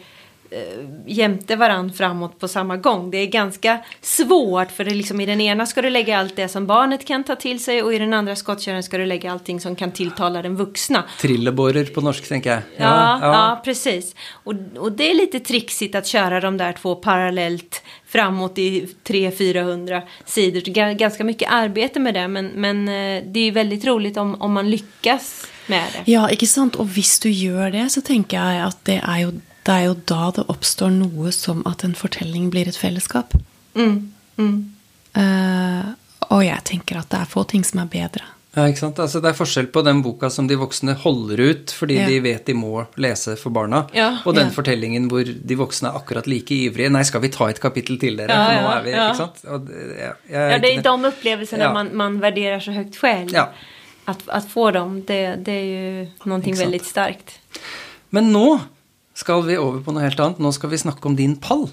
jämte varann framåt på samma gång. Det är ganska svårt för det är liksom, i den ena ska du lägga allt det som barnet kan ta till sig och i den andra skottkärran ska du lägga allting som kan tilltala den vuxna. Trillebårer på norsk, tenker jeg. Ja, ja. precis. Och, och det är lite trixigt att köra de där två parallellt framåt i 300-400 sidor. Är ganska mycket arbete med det men, men eh, det är väldigt roligt om, om man lyckas med det. Ja, ikke sant? Og hvis du gjør det, så tenker jeg at det er jo, det er jo da det oppstår noe som at en fortelling blir et fellesskap. Mm, mm. Eh, og jeg tenker at det er få ting som er bedre Ja, ikke sant? Altså, det er forskjell på den boka som de voksne holder ut fordi Ja. de vet de må lese for barna, Ja, og den ja. fortellingen hvor de voksne er akkurat like ivrige. Nei, skal vi ta et kapittel til, dere? Ja, for nå er vi, ja. ikke sant? Og, det- jeg, jeg, Ja, det är de upplevelserna Ja. man, man värderar så högt själv. Ja. Att, att få dem, det, det är ju någonting Exakt. väldigt starkt. Men nå skal vi over på noe helt annet. Nå skal vi snakke om din pall.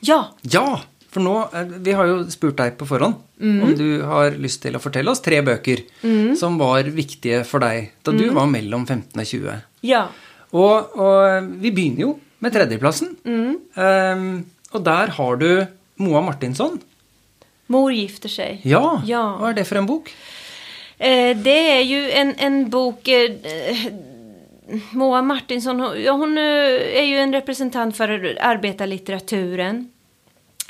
Ja, Ja! For nå, eh, Vi har jo spurt deg på forhånd Mm. om du har lyst til å fortelle oss tre bøker som var viktige for deg da du Mm. var mellom 15 og 20. ja. Og, og vi begynner jo med tredjeplassen. Mm. Ehm, og der har du Moa Martinsson. Mor gifter sig. Ja, Ja. hva er det for en bok? Eh, det är ju en, en bok... Eh, eh, Moa Martinsson, hon, ja, hon eh, är ju en representant för arbetarlitteraturen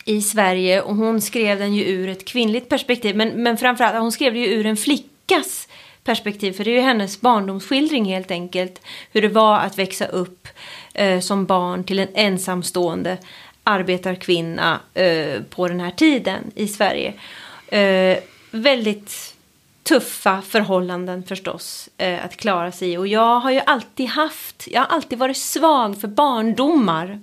i Sverige och hon skrev den ju ur ett kvinnligt perspektiv. Men, men framförallt, hon skrev det ju ur en flickas perspektiv. För det är ju hennes barndomsskildring helt enkelt. Hur det var att växa upp eh, som barn till en ensamstående arbetarkvinna eh, på den här tiden i Sverige. Eh, väldigt tuffa förhållanden förstås eh, att klara sig i. Och jag har ju alltid haft, jag har alltid varit svag för barndomar.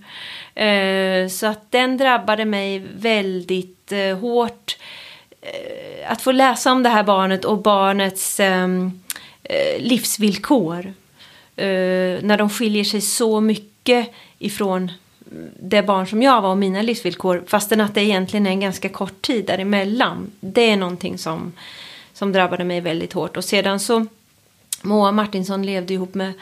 Eh, så att den drabbade mig väldigt eh, hårt. Eh, att få läsa om det här barnet och barnets ehm, eh, livsvillkor. Eh, när de skiljer sig så mycket ifrån det barn som jag var och mina livsvillkor fastän att det egentligen är en ganska kort tid däremellan. Det är någonting som, som drabbade mig väldigt hårt. Och sedan så Moa Martinsson levde ihop med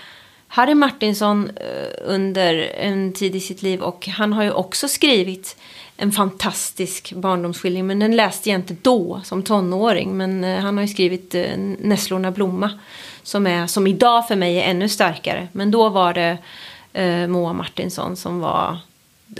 Harry Martinsson eh, under en tid i sitt liv och han har ju också skrivit en fantastisk barndomsskildring men den läste jag inte då som tonåring men eh, han har ju skrivit eh, Nässlorna blomma som är som idag för mig är ännu starkare men då var det eh, Moa Martinsson som var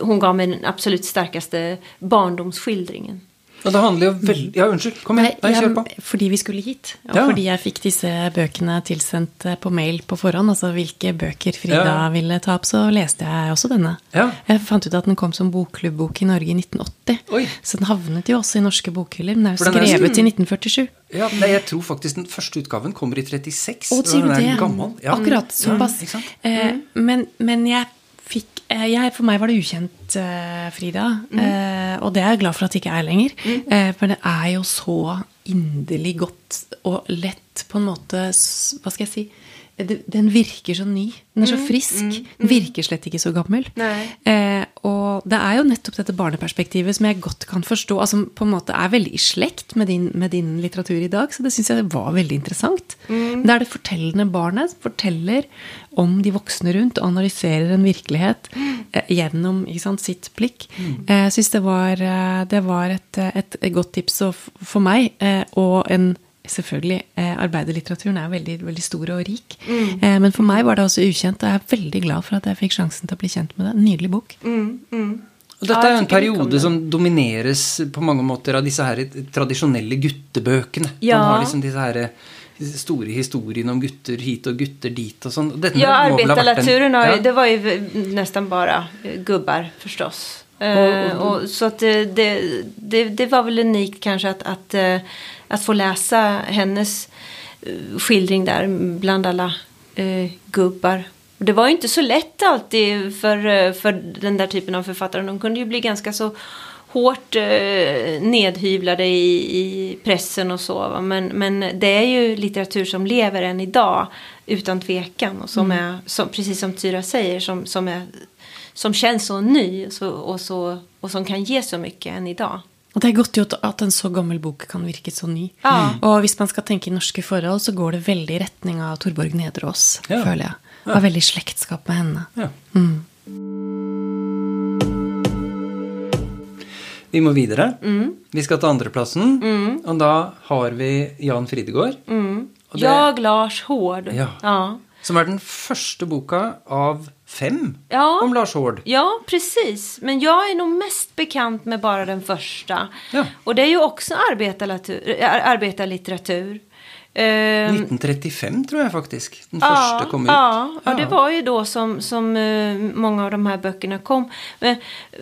hon gav mig den absolut starkaste barndomsskildringen. Og det handler jo veldig Ja, unnskyld. Kom igjen. Nei, kjør på. fordi vi skulle hit. Og Ja. fordi jeg fikk disse bøkene tilsendt eh, på mail på forhånd, altså hvilke bøker Frida Ja. ville ta opp, så leste jeg også denne. Ja. Jeg fant ut at den kom som bokklubbok i Norge i 1980. Oi. Så den havnet jo også i norske bokhyller. Den er jo er- skrevet i 1947. Ja, nei, jeg tror faktisk den første utgaven kommer i 36. Å, sier du er det? Gammel. Ja. Akkurat. Såpass. Ja? Eh, men, men jeg fikk eh, jeg, For meg var det ukjent, eh, Frida. Eh, og det er jeg glad for at det ikke er lenger. Eh, for det er jo så inderlig godt og lett på en måte Hva skal jeg si? Den virker så ny. Den er så frisk. Den virker slett ikke så gammel. Eh, og det er jo nettopp dette barneperspektivet som jeg godt kan forstå, altså på en måte er veldig i slekt med din, med din litteratur i dag, så det syns jeg var veldig interessant. Det er det fortellende barnet som forteller om de voksne rundt og analyserer en virkelighet eh, gjennom ikke sant, sitt blikk. Eh, jeg syns det var, eh, det var et, et, godt tips for meg, eh, og en Selvfølgelig. Eh, arbeiderlitteraturen er jo veldig, veldig stor og rik. Eh, men for meg var det også ukjent, og jeg er veldig glad for at jeg fikk sjansen til å bli kjent med det. En nydelig bok. Og dette er jo en periode som domineres på mange måter av disse her tradisjonelle guttebøkene. Ja. Man har liksom disse her store historiene om gutter hit og gutter dit og sånn. Dette Ja, må vel ha vært en- arbetarlitteraturen har ju, Ja. det var ju nästan bara eh, gubbar förstås. Eh, och, så att det, det, det, det var väl unikt kanske att, att, eh, att få läsa hennes eh, skildring där bland alla eh, gubbar. Och det var ju inte så lätt alltid för, eh, för den där typen av författare. De kunde ju bli ganska så hårt eh, nedhyvlade i, i pressen och så. Va? Men, men det är ju litteratur som lever än idag utan tvekan. Och som är, som, precis som Tyra säger, som, som, är, som känns så ny och, så, och, så, och som kan ge så mycket än idag. Og det er godt gjort at en så gammel bok kan virke så ny. Ja. Og hvis man skal tenke i norske forhold, så går det veldig i retning av Torborg Nedreås, Ja. føler jeg. Har veldig slektskap med henne. Ja. Mm. Vi må videre. Mm. Vi skal til andreplassen, og da har vi Jan Fridegård. Og det- Jag, Lars Hård. Ja. ja. Som er den første boka av fem Ja. om Lars Hård. Ja, precis. Men jag är nog mest bekant med bara den första. Ja. Och det är ju också arbetarlitteratur. ar- arbetarlitteratur. Ehm, 1935 tror jeg faktisk den ja, første kom ut. Ja, och det var ju då som, som eh, många av de här böckerna kom. Men eh,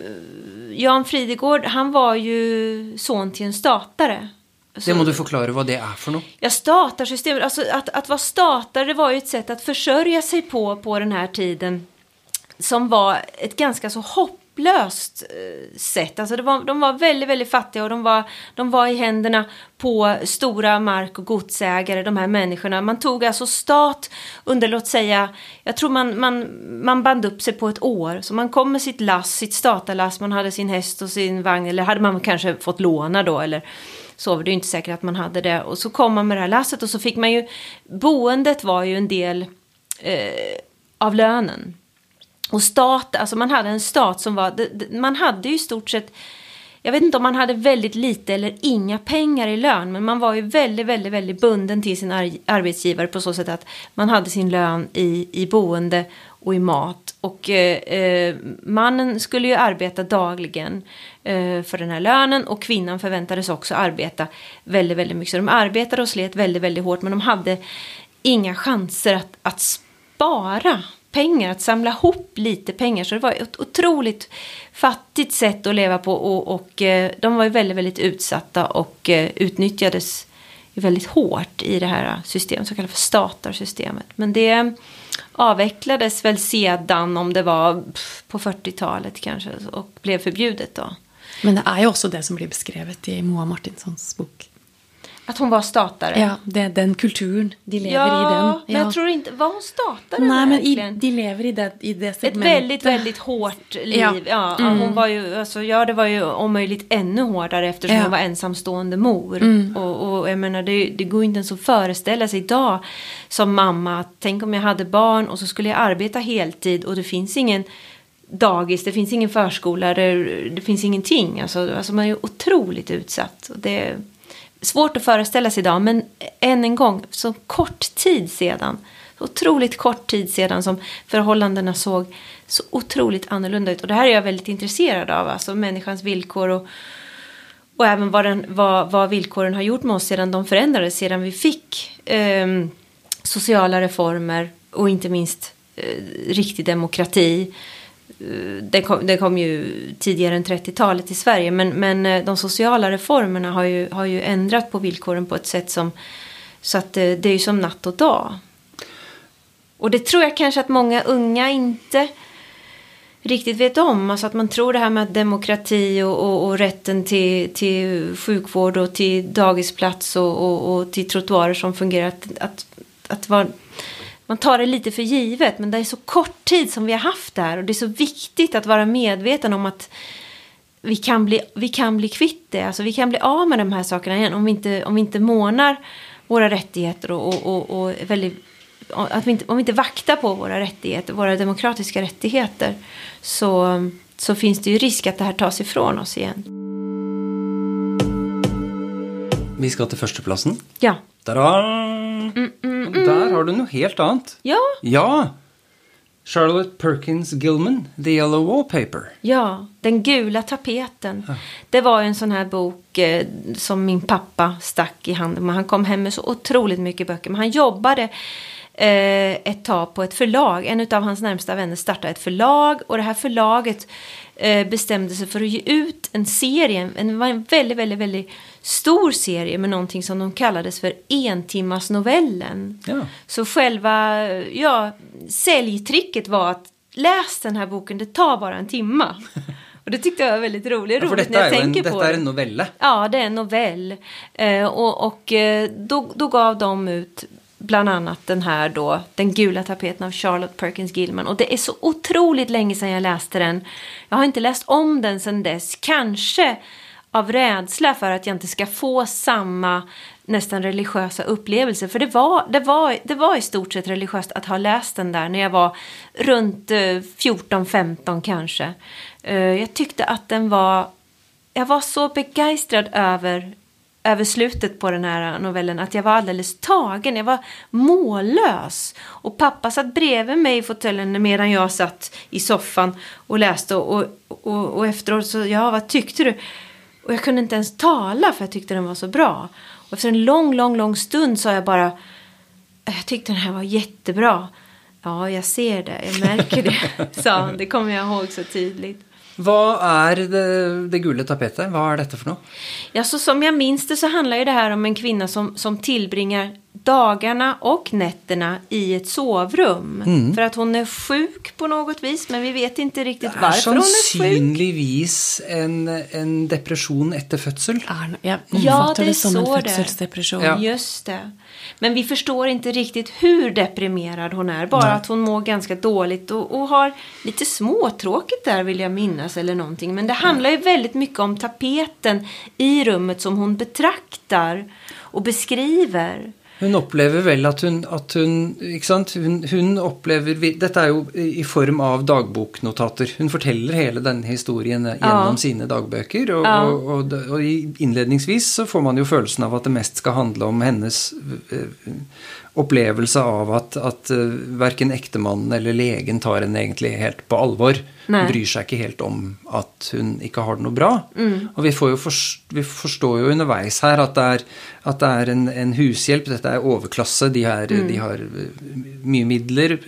Jan Fridegård, han var ju son till en statare. Det må du förklara vad det är för något. Ja, statarsystemet, alltså att, att vara statare var ju ett sätt att försörja sig på på den här tiden. Som var ett ganska så hopplöst eh, sätt. Alltså det var, de var väldigt, väldigt fattiga och de var, de var i händerna på stora mark och godsägare, de här människorna. Man tog alltså stat under, låt säga, jag tror man, man, man band upp sig på ett år. Så man kom med sitt lass, sitt statarlass, man hade sin häst och sin vagn, eller hade man kanske fått låna då, eller så var det ju inte säkert att man hade det. Och så kom man med det här lasset och så fick man ju, boendet var ju en del eh, av lönen. Och stat, alltså man hade en stat som var, man hade ju i stort sett, jag vet inte om man hade väldigt lite eller inga pengar i lön, men man var ju väldigt, väldigt, väldigt bunden till sin ar arbetsgivare på så sätt att man hade sin lön i, i boende och i mat. Och eh, eh, mannen skulle ju arbeta dagligen eh, för den här lönen och kvinnan förväntades också arbeta väldigt, väldigt mycket. Så de arbetade och slet väldigt, väldigt hårt men de hade inga chanser att, att spara pengar, att samla ihop lite pengar. Så det var ett otroligt fattigt sätt att leva på och, och eh, de var ju väldigt, väldigt utsatta och eh, utnyttjades väldigt hårt i det här systemet, så kallat för statarsystemet. Men det eh, avvecklades väl sedan om det var på 40-talet kanske och blev förbjudet då. Men det är ju också det som blir beskrivet i Moa Martinsons bok. Att hon var statare? Ja, det är den kulturen. De lever ja, i den. Ja, men jag tror inte... Var hon statare Nej, men i, de lever i det, i det segmentet. Ett väldigt, väldigt hårt liv. Ja, ja mm. hon var ju... Alltså, ja, det var ju om möjligt ännu hårdare eftersom ja. hon var ensamstående mor. Mm. Och, och jag menar, det, det går inte ens att föreställa sig idag som mamma att tänk om jag hade barn och så skulle jag arbeta heltid och det finns ingen dagis, det finns ingen förskola, det, det finns ingenting. Alltså, alltså man är ju otroligt utsatt. Och det svårt att föreställa sig idag, men än en gång, så kort tid sedan, så otroligt kort tid sedan som förhållandena såg så otroligt annorlunda ut. Och det här är jag väldigt intresserad av, alltså människans villkor och, och även vad, den, vad, vad villkoren har gjort med oss sedan de förändrades, sedan vi fick eh, sociala reformer och inte minst eh, riktig demokrati Eh, det kom, det kom ju tidigare än 30-talet i Sverige. Men, men eh, de sociala reformerna har ju, har ju ändrat på villkoren på ett sätt som... Så att eh, det, är ju som natt och dag. Och det tror jag kanske att många unga inte riktigt vet om. Alltså att man tror det här med demokrati och, och, och rätten till, till sjukvård och till dagisplats och, och, och till trottoarer som fungerar. Att, att, att vara man tar det lite för givet. Men det är så kort tid som vi har haft det här. Och det är så viktigt att vara medveten om att vi kan bli, vi kan bli kvitt det. Alltså vi kan bli av med de här sakerna igen. Om vi inte, om vi inte månar våra rättigheter och, och, och, och väldigt, att vi inte, om vi inte vaktar på våra rättigheter, våra demokratiska rättigheter. Så, så finns det ju risk att det här tas ifrån oss igen. Vi ska till första platsen. Ja. Mm, mm, mm. Där har du något helt annat. Ja. Ja. Charlotte Perkins Gilman, The Yellow Wallpaper. Ja, Den gula tapeten. Ja. Det var en sån här bok eh, som min pappa stack i handen. Han kom hem med så otroligt mycket böcker. Men han jobbade eh, ett tag på ett förlag. En av hans närmsta vänner startade ett förlag. Och det här förlaget eh, bestämde sig för att ge ut en serie. En, en väldigt, väldigt, väldigt stor serie med någonting som de kallades för entimmarsnovellen. Ja. Så själva ja, säljtricket var att läs den här boken, det tar bara en timma. Och det tyckte jag var väldigt roligt, ja, roligt när jag tänker en, på det. Detta är en novell. Ja, det är en novell. Eh, och och eh, då, då gav de ut bland annat den här då, Den gula tapeten av Charlotte Perkins Gilman. Och det är så otroligt länge sedan jag läste den. Jag har inte läst om den sedan dess. Kanske av rädsla för att jag inte ska få samma nästan religiösa upplevelse. För det var, det, var, det var i stort sett religiöst att ha läst den där när jag var runt eh, 14-15 kanske. Eh, jag tyckte att den var... Jag var så begeistrad över, över slutet på den här novellen att jag var alldeles tagen. Jag var mållös. Och pappa satt bredvid mig i fåtöljen medan jag satt i soffan och läste. Och, och, och efteråt så, ja vad tyckte du? Och jag kunde inte ens tala för jag tyckte den var så bra. Och efter en lång, lång, lång stund sa jag bara äh, jag tyckte den här var jättebra. Ja, jag ser det, jag märker det, sa han. Det kommer jag ihåg så tydligt. Hva er det, det gule tapetet? Hva er dette for noe? Ja, så som jag minns det så handlar ju det här om en kvinna som, som tillbringar dagarna och nätterna i ett sovrum. För att hon är sjuk på något vis, men vi vet inte riktigt Det varför hon är sjuk. sannsynligvis en, en depresjon etter fødsel. Er, jeg Ja, oppfatter det det som en så det. fødselsdepresjon. Ja. Just det. Men vi förstår inte riktigt hur deprimerad hon är. Bara att hon mår ganska dåligt och, och har lite småtråkigt där vill jag minnas eller någonting. Men det handlar ju väldigt mycket om tapeten i rummet som hon betraktar och beskriver. Hun opplever vel at hun, at hun Ikke sant? Hun, hun opplever Dette er jo i form av dagboknotater. Hun forteller hele denne historien gjennom Ja. sine dagbøker. Og, Ja. og, og, og innledningsvis så får man jo følelsen av at det mest skal handle om hennes eh, opplevelse av at, at uh, verken ektemannen eller legen tar henne egentlig helt på alvor. Nei. Hun bryr seg ikke helt om at hun ikke har det noe bra. Og vi, får jo forst, vi forstår jo underveis her at det er, at det er en, en hushjelp, dette er overklasse, de, er, de har uh, mye midler.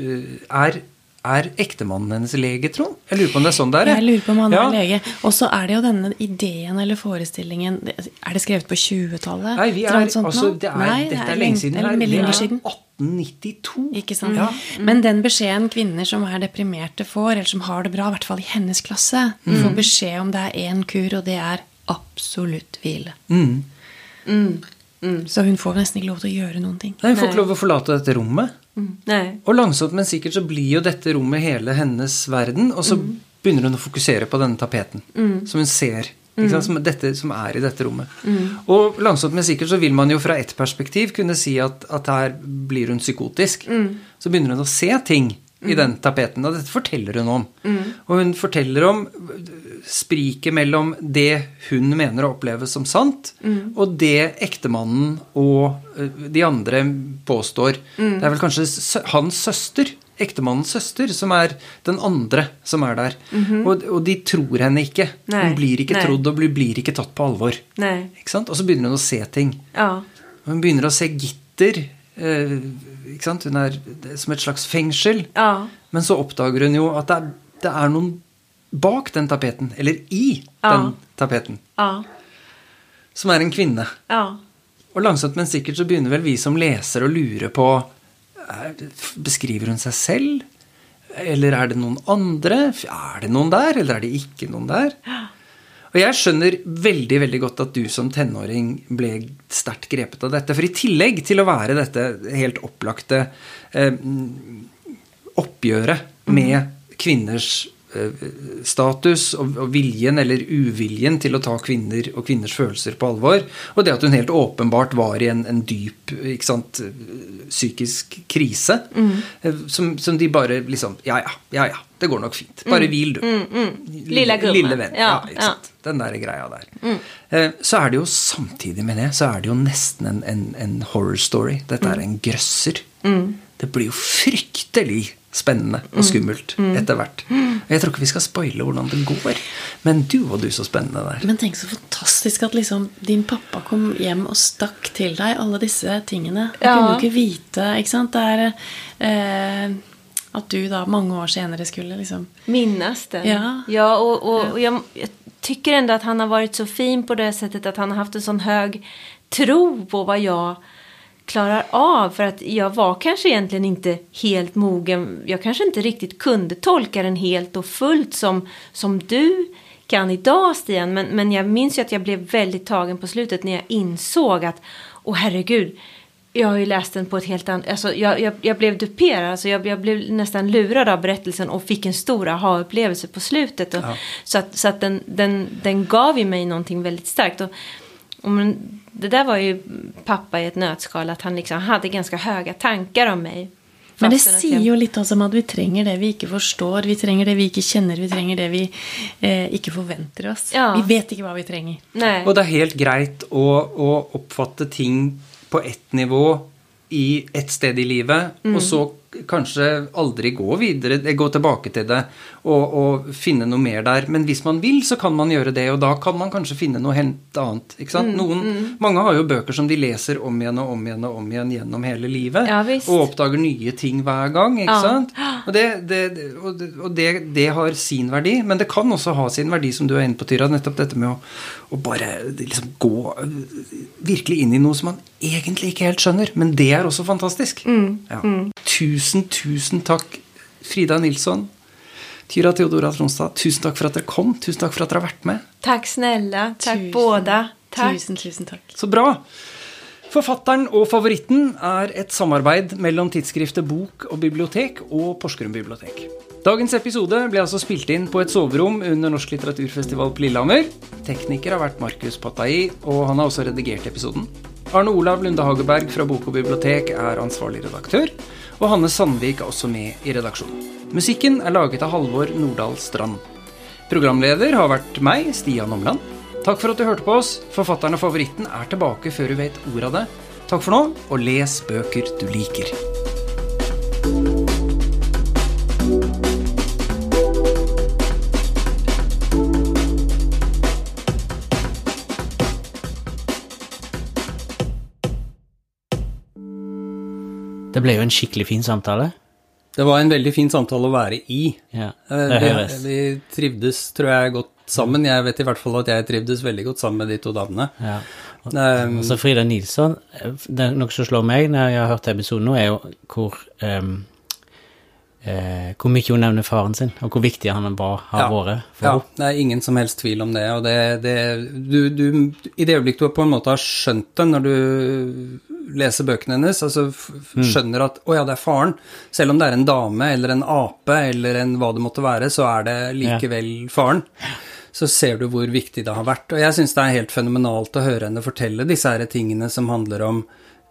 Er, er ektemannen hennes lege, tro? Jeg lurer på om det er sånn det er. Jeg lurer på om han Ja. er lege. Og så er det jo denne ideen eller forestillingen Er det skrevet på 20-tallet? Nei, vi er, altså, det er, Nei, dette er lenge siden. Eller Det er siden. 1892. Ikke sant? Ja. Men den beskjeden kvinner som er deprimerte får, eller som har det bra, i hvert fall i hennes klasse, de får beskjed om det er én kur, og det er absolutt hvile. Mm. Så hun får nesten ikke lov til å gjøre noen ting. Nei, hun får ikke lov å forlate dette rommet. Nej. Og langsomt, men sikkert så blir jo dette rommet hele hennes verden, og så begynner hun å fokusere på denne tapeten, som hun ser. Sant? Som, dette, som er i dette rommet. Og langsomt, men sikkert så vil man jo fra ett perspektiv kunne si at, at her blir hun psykotisk. Så begynner hun å se ting i den tapeten, og dette forteller hun om. Og hun forteller om spriket mellom det hun mener å oppleve som sant, og det ektemannen og eh, de andre påstår. Det er vel kanskje hans søster, ektemannens søster, som er den andre som er der. og, og de tror henne ikke. Nei, Hun blir ikke nei. trodd og blir, blir ikke tatt på alvor. Og så begynner hun å se ting. Ja. Hun begynner å se gitter. Eh, ikke sant? Hun er som et slags fengsel. Ja. Men så oppdager hun jo at det er, det er noen bak den tapeten, eller i Ja. den tapeten, Ja. som er en kvinne. Ja. Og langsomt, men sikkert så begynner vel vi som leser å lure på er, Beskriver hun seg selv? Eller er det noen andre? Er det noen der, eller er det ikke noen der? Og jeg skjønner veldig veldig godt at du som tenåring ble sterkt grepet av dette. For i tillegg til å være dette helt opplagte eh, oppgjøret med kvinners eh, status og, viljen eller uviljen til å ta kvinner og kvinners følelser på alvor, og det at hun helt åpenbart var i en, en dyp sant, psykisk krise, eh, som, som de bare liksom Ja, ja, ja, ja, det går nok fint. Bare hvil, du. Lilla gumman. Lille venn. Ja, Ja. Den der greia der. Eh, Så er det jo samtidig med det, så er det jo nesten en, en, en horror story. Dette er en grøsser. Det blir jo fryktelig spennende og skummelt etter hvert. Og Jeg tror ikke vi skal spoile hvordan det går, men du og du så spennende der. Men tenk så fantastisk at liksom din pappa kom hjem og stakk til deg alle disse tingene. Du Ja. kunne jo ikke vite, ikke sant. Det er eh, at du da mange år senere skulle liksom Minnas den. Ja. ja och, och, och jag, jag tycker ändå att han har varit så fin på det sättet att han har haft en sån hög tro på vad jag klarar av. För att jag var kanske egentligen inte helt mogen. Jag kanske inte riktigt kunde tolka den helt och fullt som, som du kan idag Stian. Men, men jag minns ju att jag blev väldigt tagen på slutet när jag insåg att, åh herregud, jag har ju läst den på ett helt annat... Alltså jag, jag, jag blev duperad, alltså jag, jag blev nästan lurad av berättelsen och fick en stor aha-upplevelse på slutet. Och, Så att, så att den, den, den gav ju mig någonting väldigt starkt. Och, och men, det där var ju pappa i ett nötskal, att han liksom hade ganska höga tankar om mig. Men det att sier jo litt altså om at vi trenger det vi ikke forstår, vi trenger det vi ikke kjenner, vi trenger det vi eh, ikke forventer oss. Ja. Vi vet ikke hva vi trenger. Og det er helt greit å, å oppfatte ting på ett nivå i ett sted i livet, og så kanskje aldri gå videre, eh, gå tilbake til det og, og finne noe mer der. Men hvis man vil, så kan man gjøre det, og da kan man kanskje finne noe helt annet. ikke sant? Noen, Mange har jo bøker som de leser om igjen og om igjen og om igjen gjennom hele livet. Ja, og oppdager nye ting hver gang. ikke Ja. sant? Og, det, det, og, det, og det, det har sin verdi, men det kan også ha sin verdi, som du er inne på, Tyra. Nettopp dette med å, å bare liksom gå virkelig inn i noe som man egentlig ikke helt skjønner. Men det er også fantastisk. Ja. Tusen, tusen takk, Frida Nilsson. Tyra Theodora Tronstad, tusen takk for at dere kom. Tusen takk for at dere har vært med. Tack snälla. Tack Tusen- båda. Tack. Tusen, tusen takk. Så bra! Forfatteren og favoritten er et samarbeid mellom tidsskriftet Bok og Bibliotek og Porsgrunn bibliotek. Dagens episode ble altså spilt inn på et soverom under Norsk litteraturfestival på Lillehammer. Tekniker har vært Markus Patai, og han har også redigert episoden. Arne Olav Lunde Hageberg fra Bok og bibliotek er ansvarlig redaktør, og Hanne Sandvik er også med i redaksjonen. Musikken er laget av Halvor Nordahl Strand. Programleder har vært meg, Stian Omland. Takk for at du hørte på oss. Forfatteren og favoritten er tilbake før du vet ordet av det. Takk for nå, og les bøker du liker. Det ble jo en skikkelig fin samtale. Det var en veldig fin samtale å være i. Ja, Eh, det Vi, høres. vi trivdes, tror jeg, godt sammen. Jeg vet i hvert fall at jeg trivdes veldig godt sammen med de to damene. Ja. Um, Altså Frida Nilsson, det er noe som slår meg når jeg har hørt episoden nå, er jo hvor ehm, eh, Hvor mye hun nevner faren sin, og hvor viktig han var, har Ja. vært for ja, henne. det er ingen som helst tvil om det. Og det, det du, du, I det øyeblikk du på en måte har skjønt det når du leser bøkene hennes, altså Mm. skjønner at å ja, det er faren. Selv om det er en dame eller en ape eller en hva det måtte være, så er det likevel faren. Så ser du hvor viktig det har vært. Og jeg syns det er helt fenomenalt å høre henne fortelle disse her tingene som handler om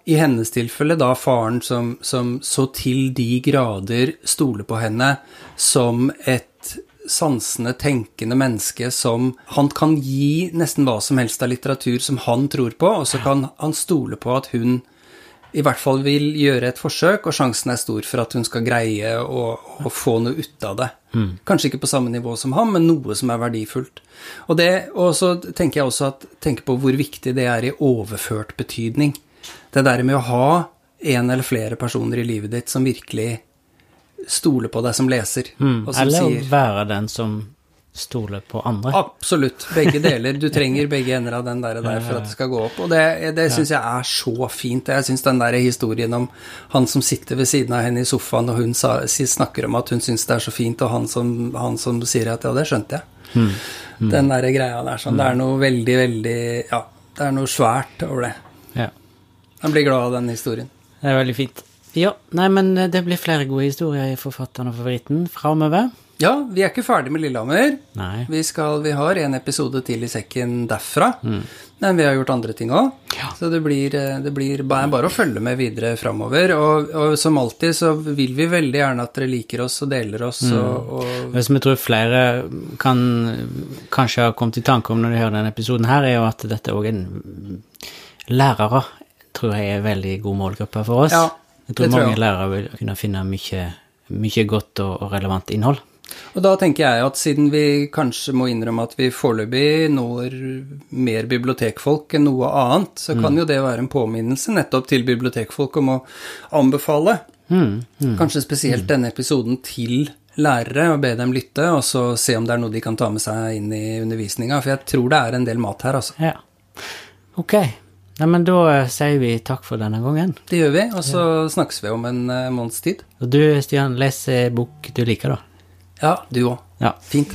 i hennes tilfelle da faren som, som så til de grader stoler på henne som et sansende, tenkende menneske som Han kan gi nesten hva som helst av litteratur som han tror på, og så kan han stole på at hun i hvert fall vil gjøre et forsøk, og sjansen er stor for at hun skal greie å, å få noe ut av det. Kanskje ikke på samme nivå som ham, men noe som er verdifullt. Og, det, og så tenker jeg også at tenker på hvor viktig det er i overført betydning. Det der med å ha en eller flere personer i livet ditt som virkelig stoler på deg som leser, Mm. som Eller sier være den som stoler på andre. Absolutt. Begge deler. Du trenger begge ender av den der, der for at det skal gå opp. Og det, det syns jeg er så fint. Jeg syns den der historien om han som sitter ved siden av henne i hun sa, si- snakker om at hun syns det er så fint, og han som, han som sier at ja, det skjønte jeg. Den der greia der sånn. Det er noe veldig, veldig Ja, det er noe svært over det. Ja. Jeg blir glad av den historien. Det er veldig fint. Ja, nei, men eh, det blir flere gode historier i Forfatteren og favoritten framover. Ja, vi er ikke ferdig med Lillehammer. Nei. Vi, skal, vi har en episode til i sekken derfra. Men vi har gjort andre ting òg. Ja. Så det blir, eh, det blir bare, å følge med videre framover. Og, og som alltid så vil vi veldig gjerne at dere liker oss og deler oss. Og, og Det som jeg tror flere kan kanskje ha kommet i tanke om når de hører denne episoden her, er jo at dette òg er en Lærere tror jeg er en veldig god målgruppe for oss. Ja, jeg tror det tror mange jeg. lærere vil kunne finne mye, mye godt og, og relevant innhold. Og da tenker jeg at siden vi kanskje må innrømme at vi foreløpig når mer bibliotekfolk enn noe annet, så kan jo det være en påminnelse nettopp til bibliotekfolk om å anbefale Mm, mm. kanskje spesielt denne episoden til lærere, og be dem lytte, og så se om det er noe de kan ta med seg inn i undervisninga, for jeg tror det er en del mat her, altså. Ja. Ok. Nei, men eh, sier vi takk for denne gangen. Det gjør vi, og så snakkes vi om en uh, måneds tid. Og du, Stian, les eh, bok du liker, da. Ja, du òg. Ja. Fint.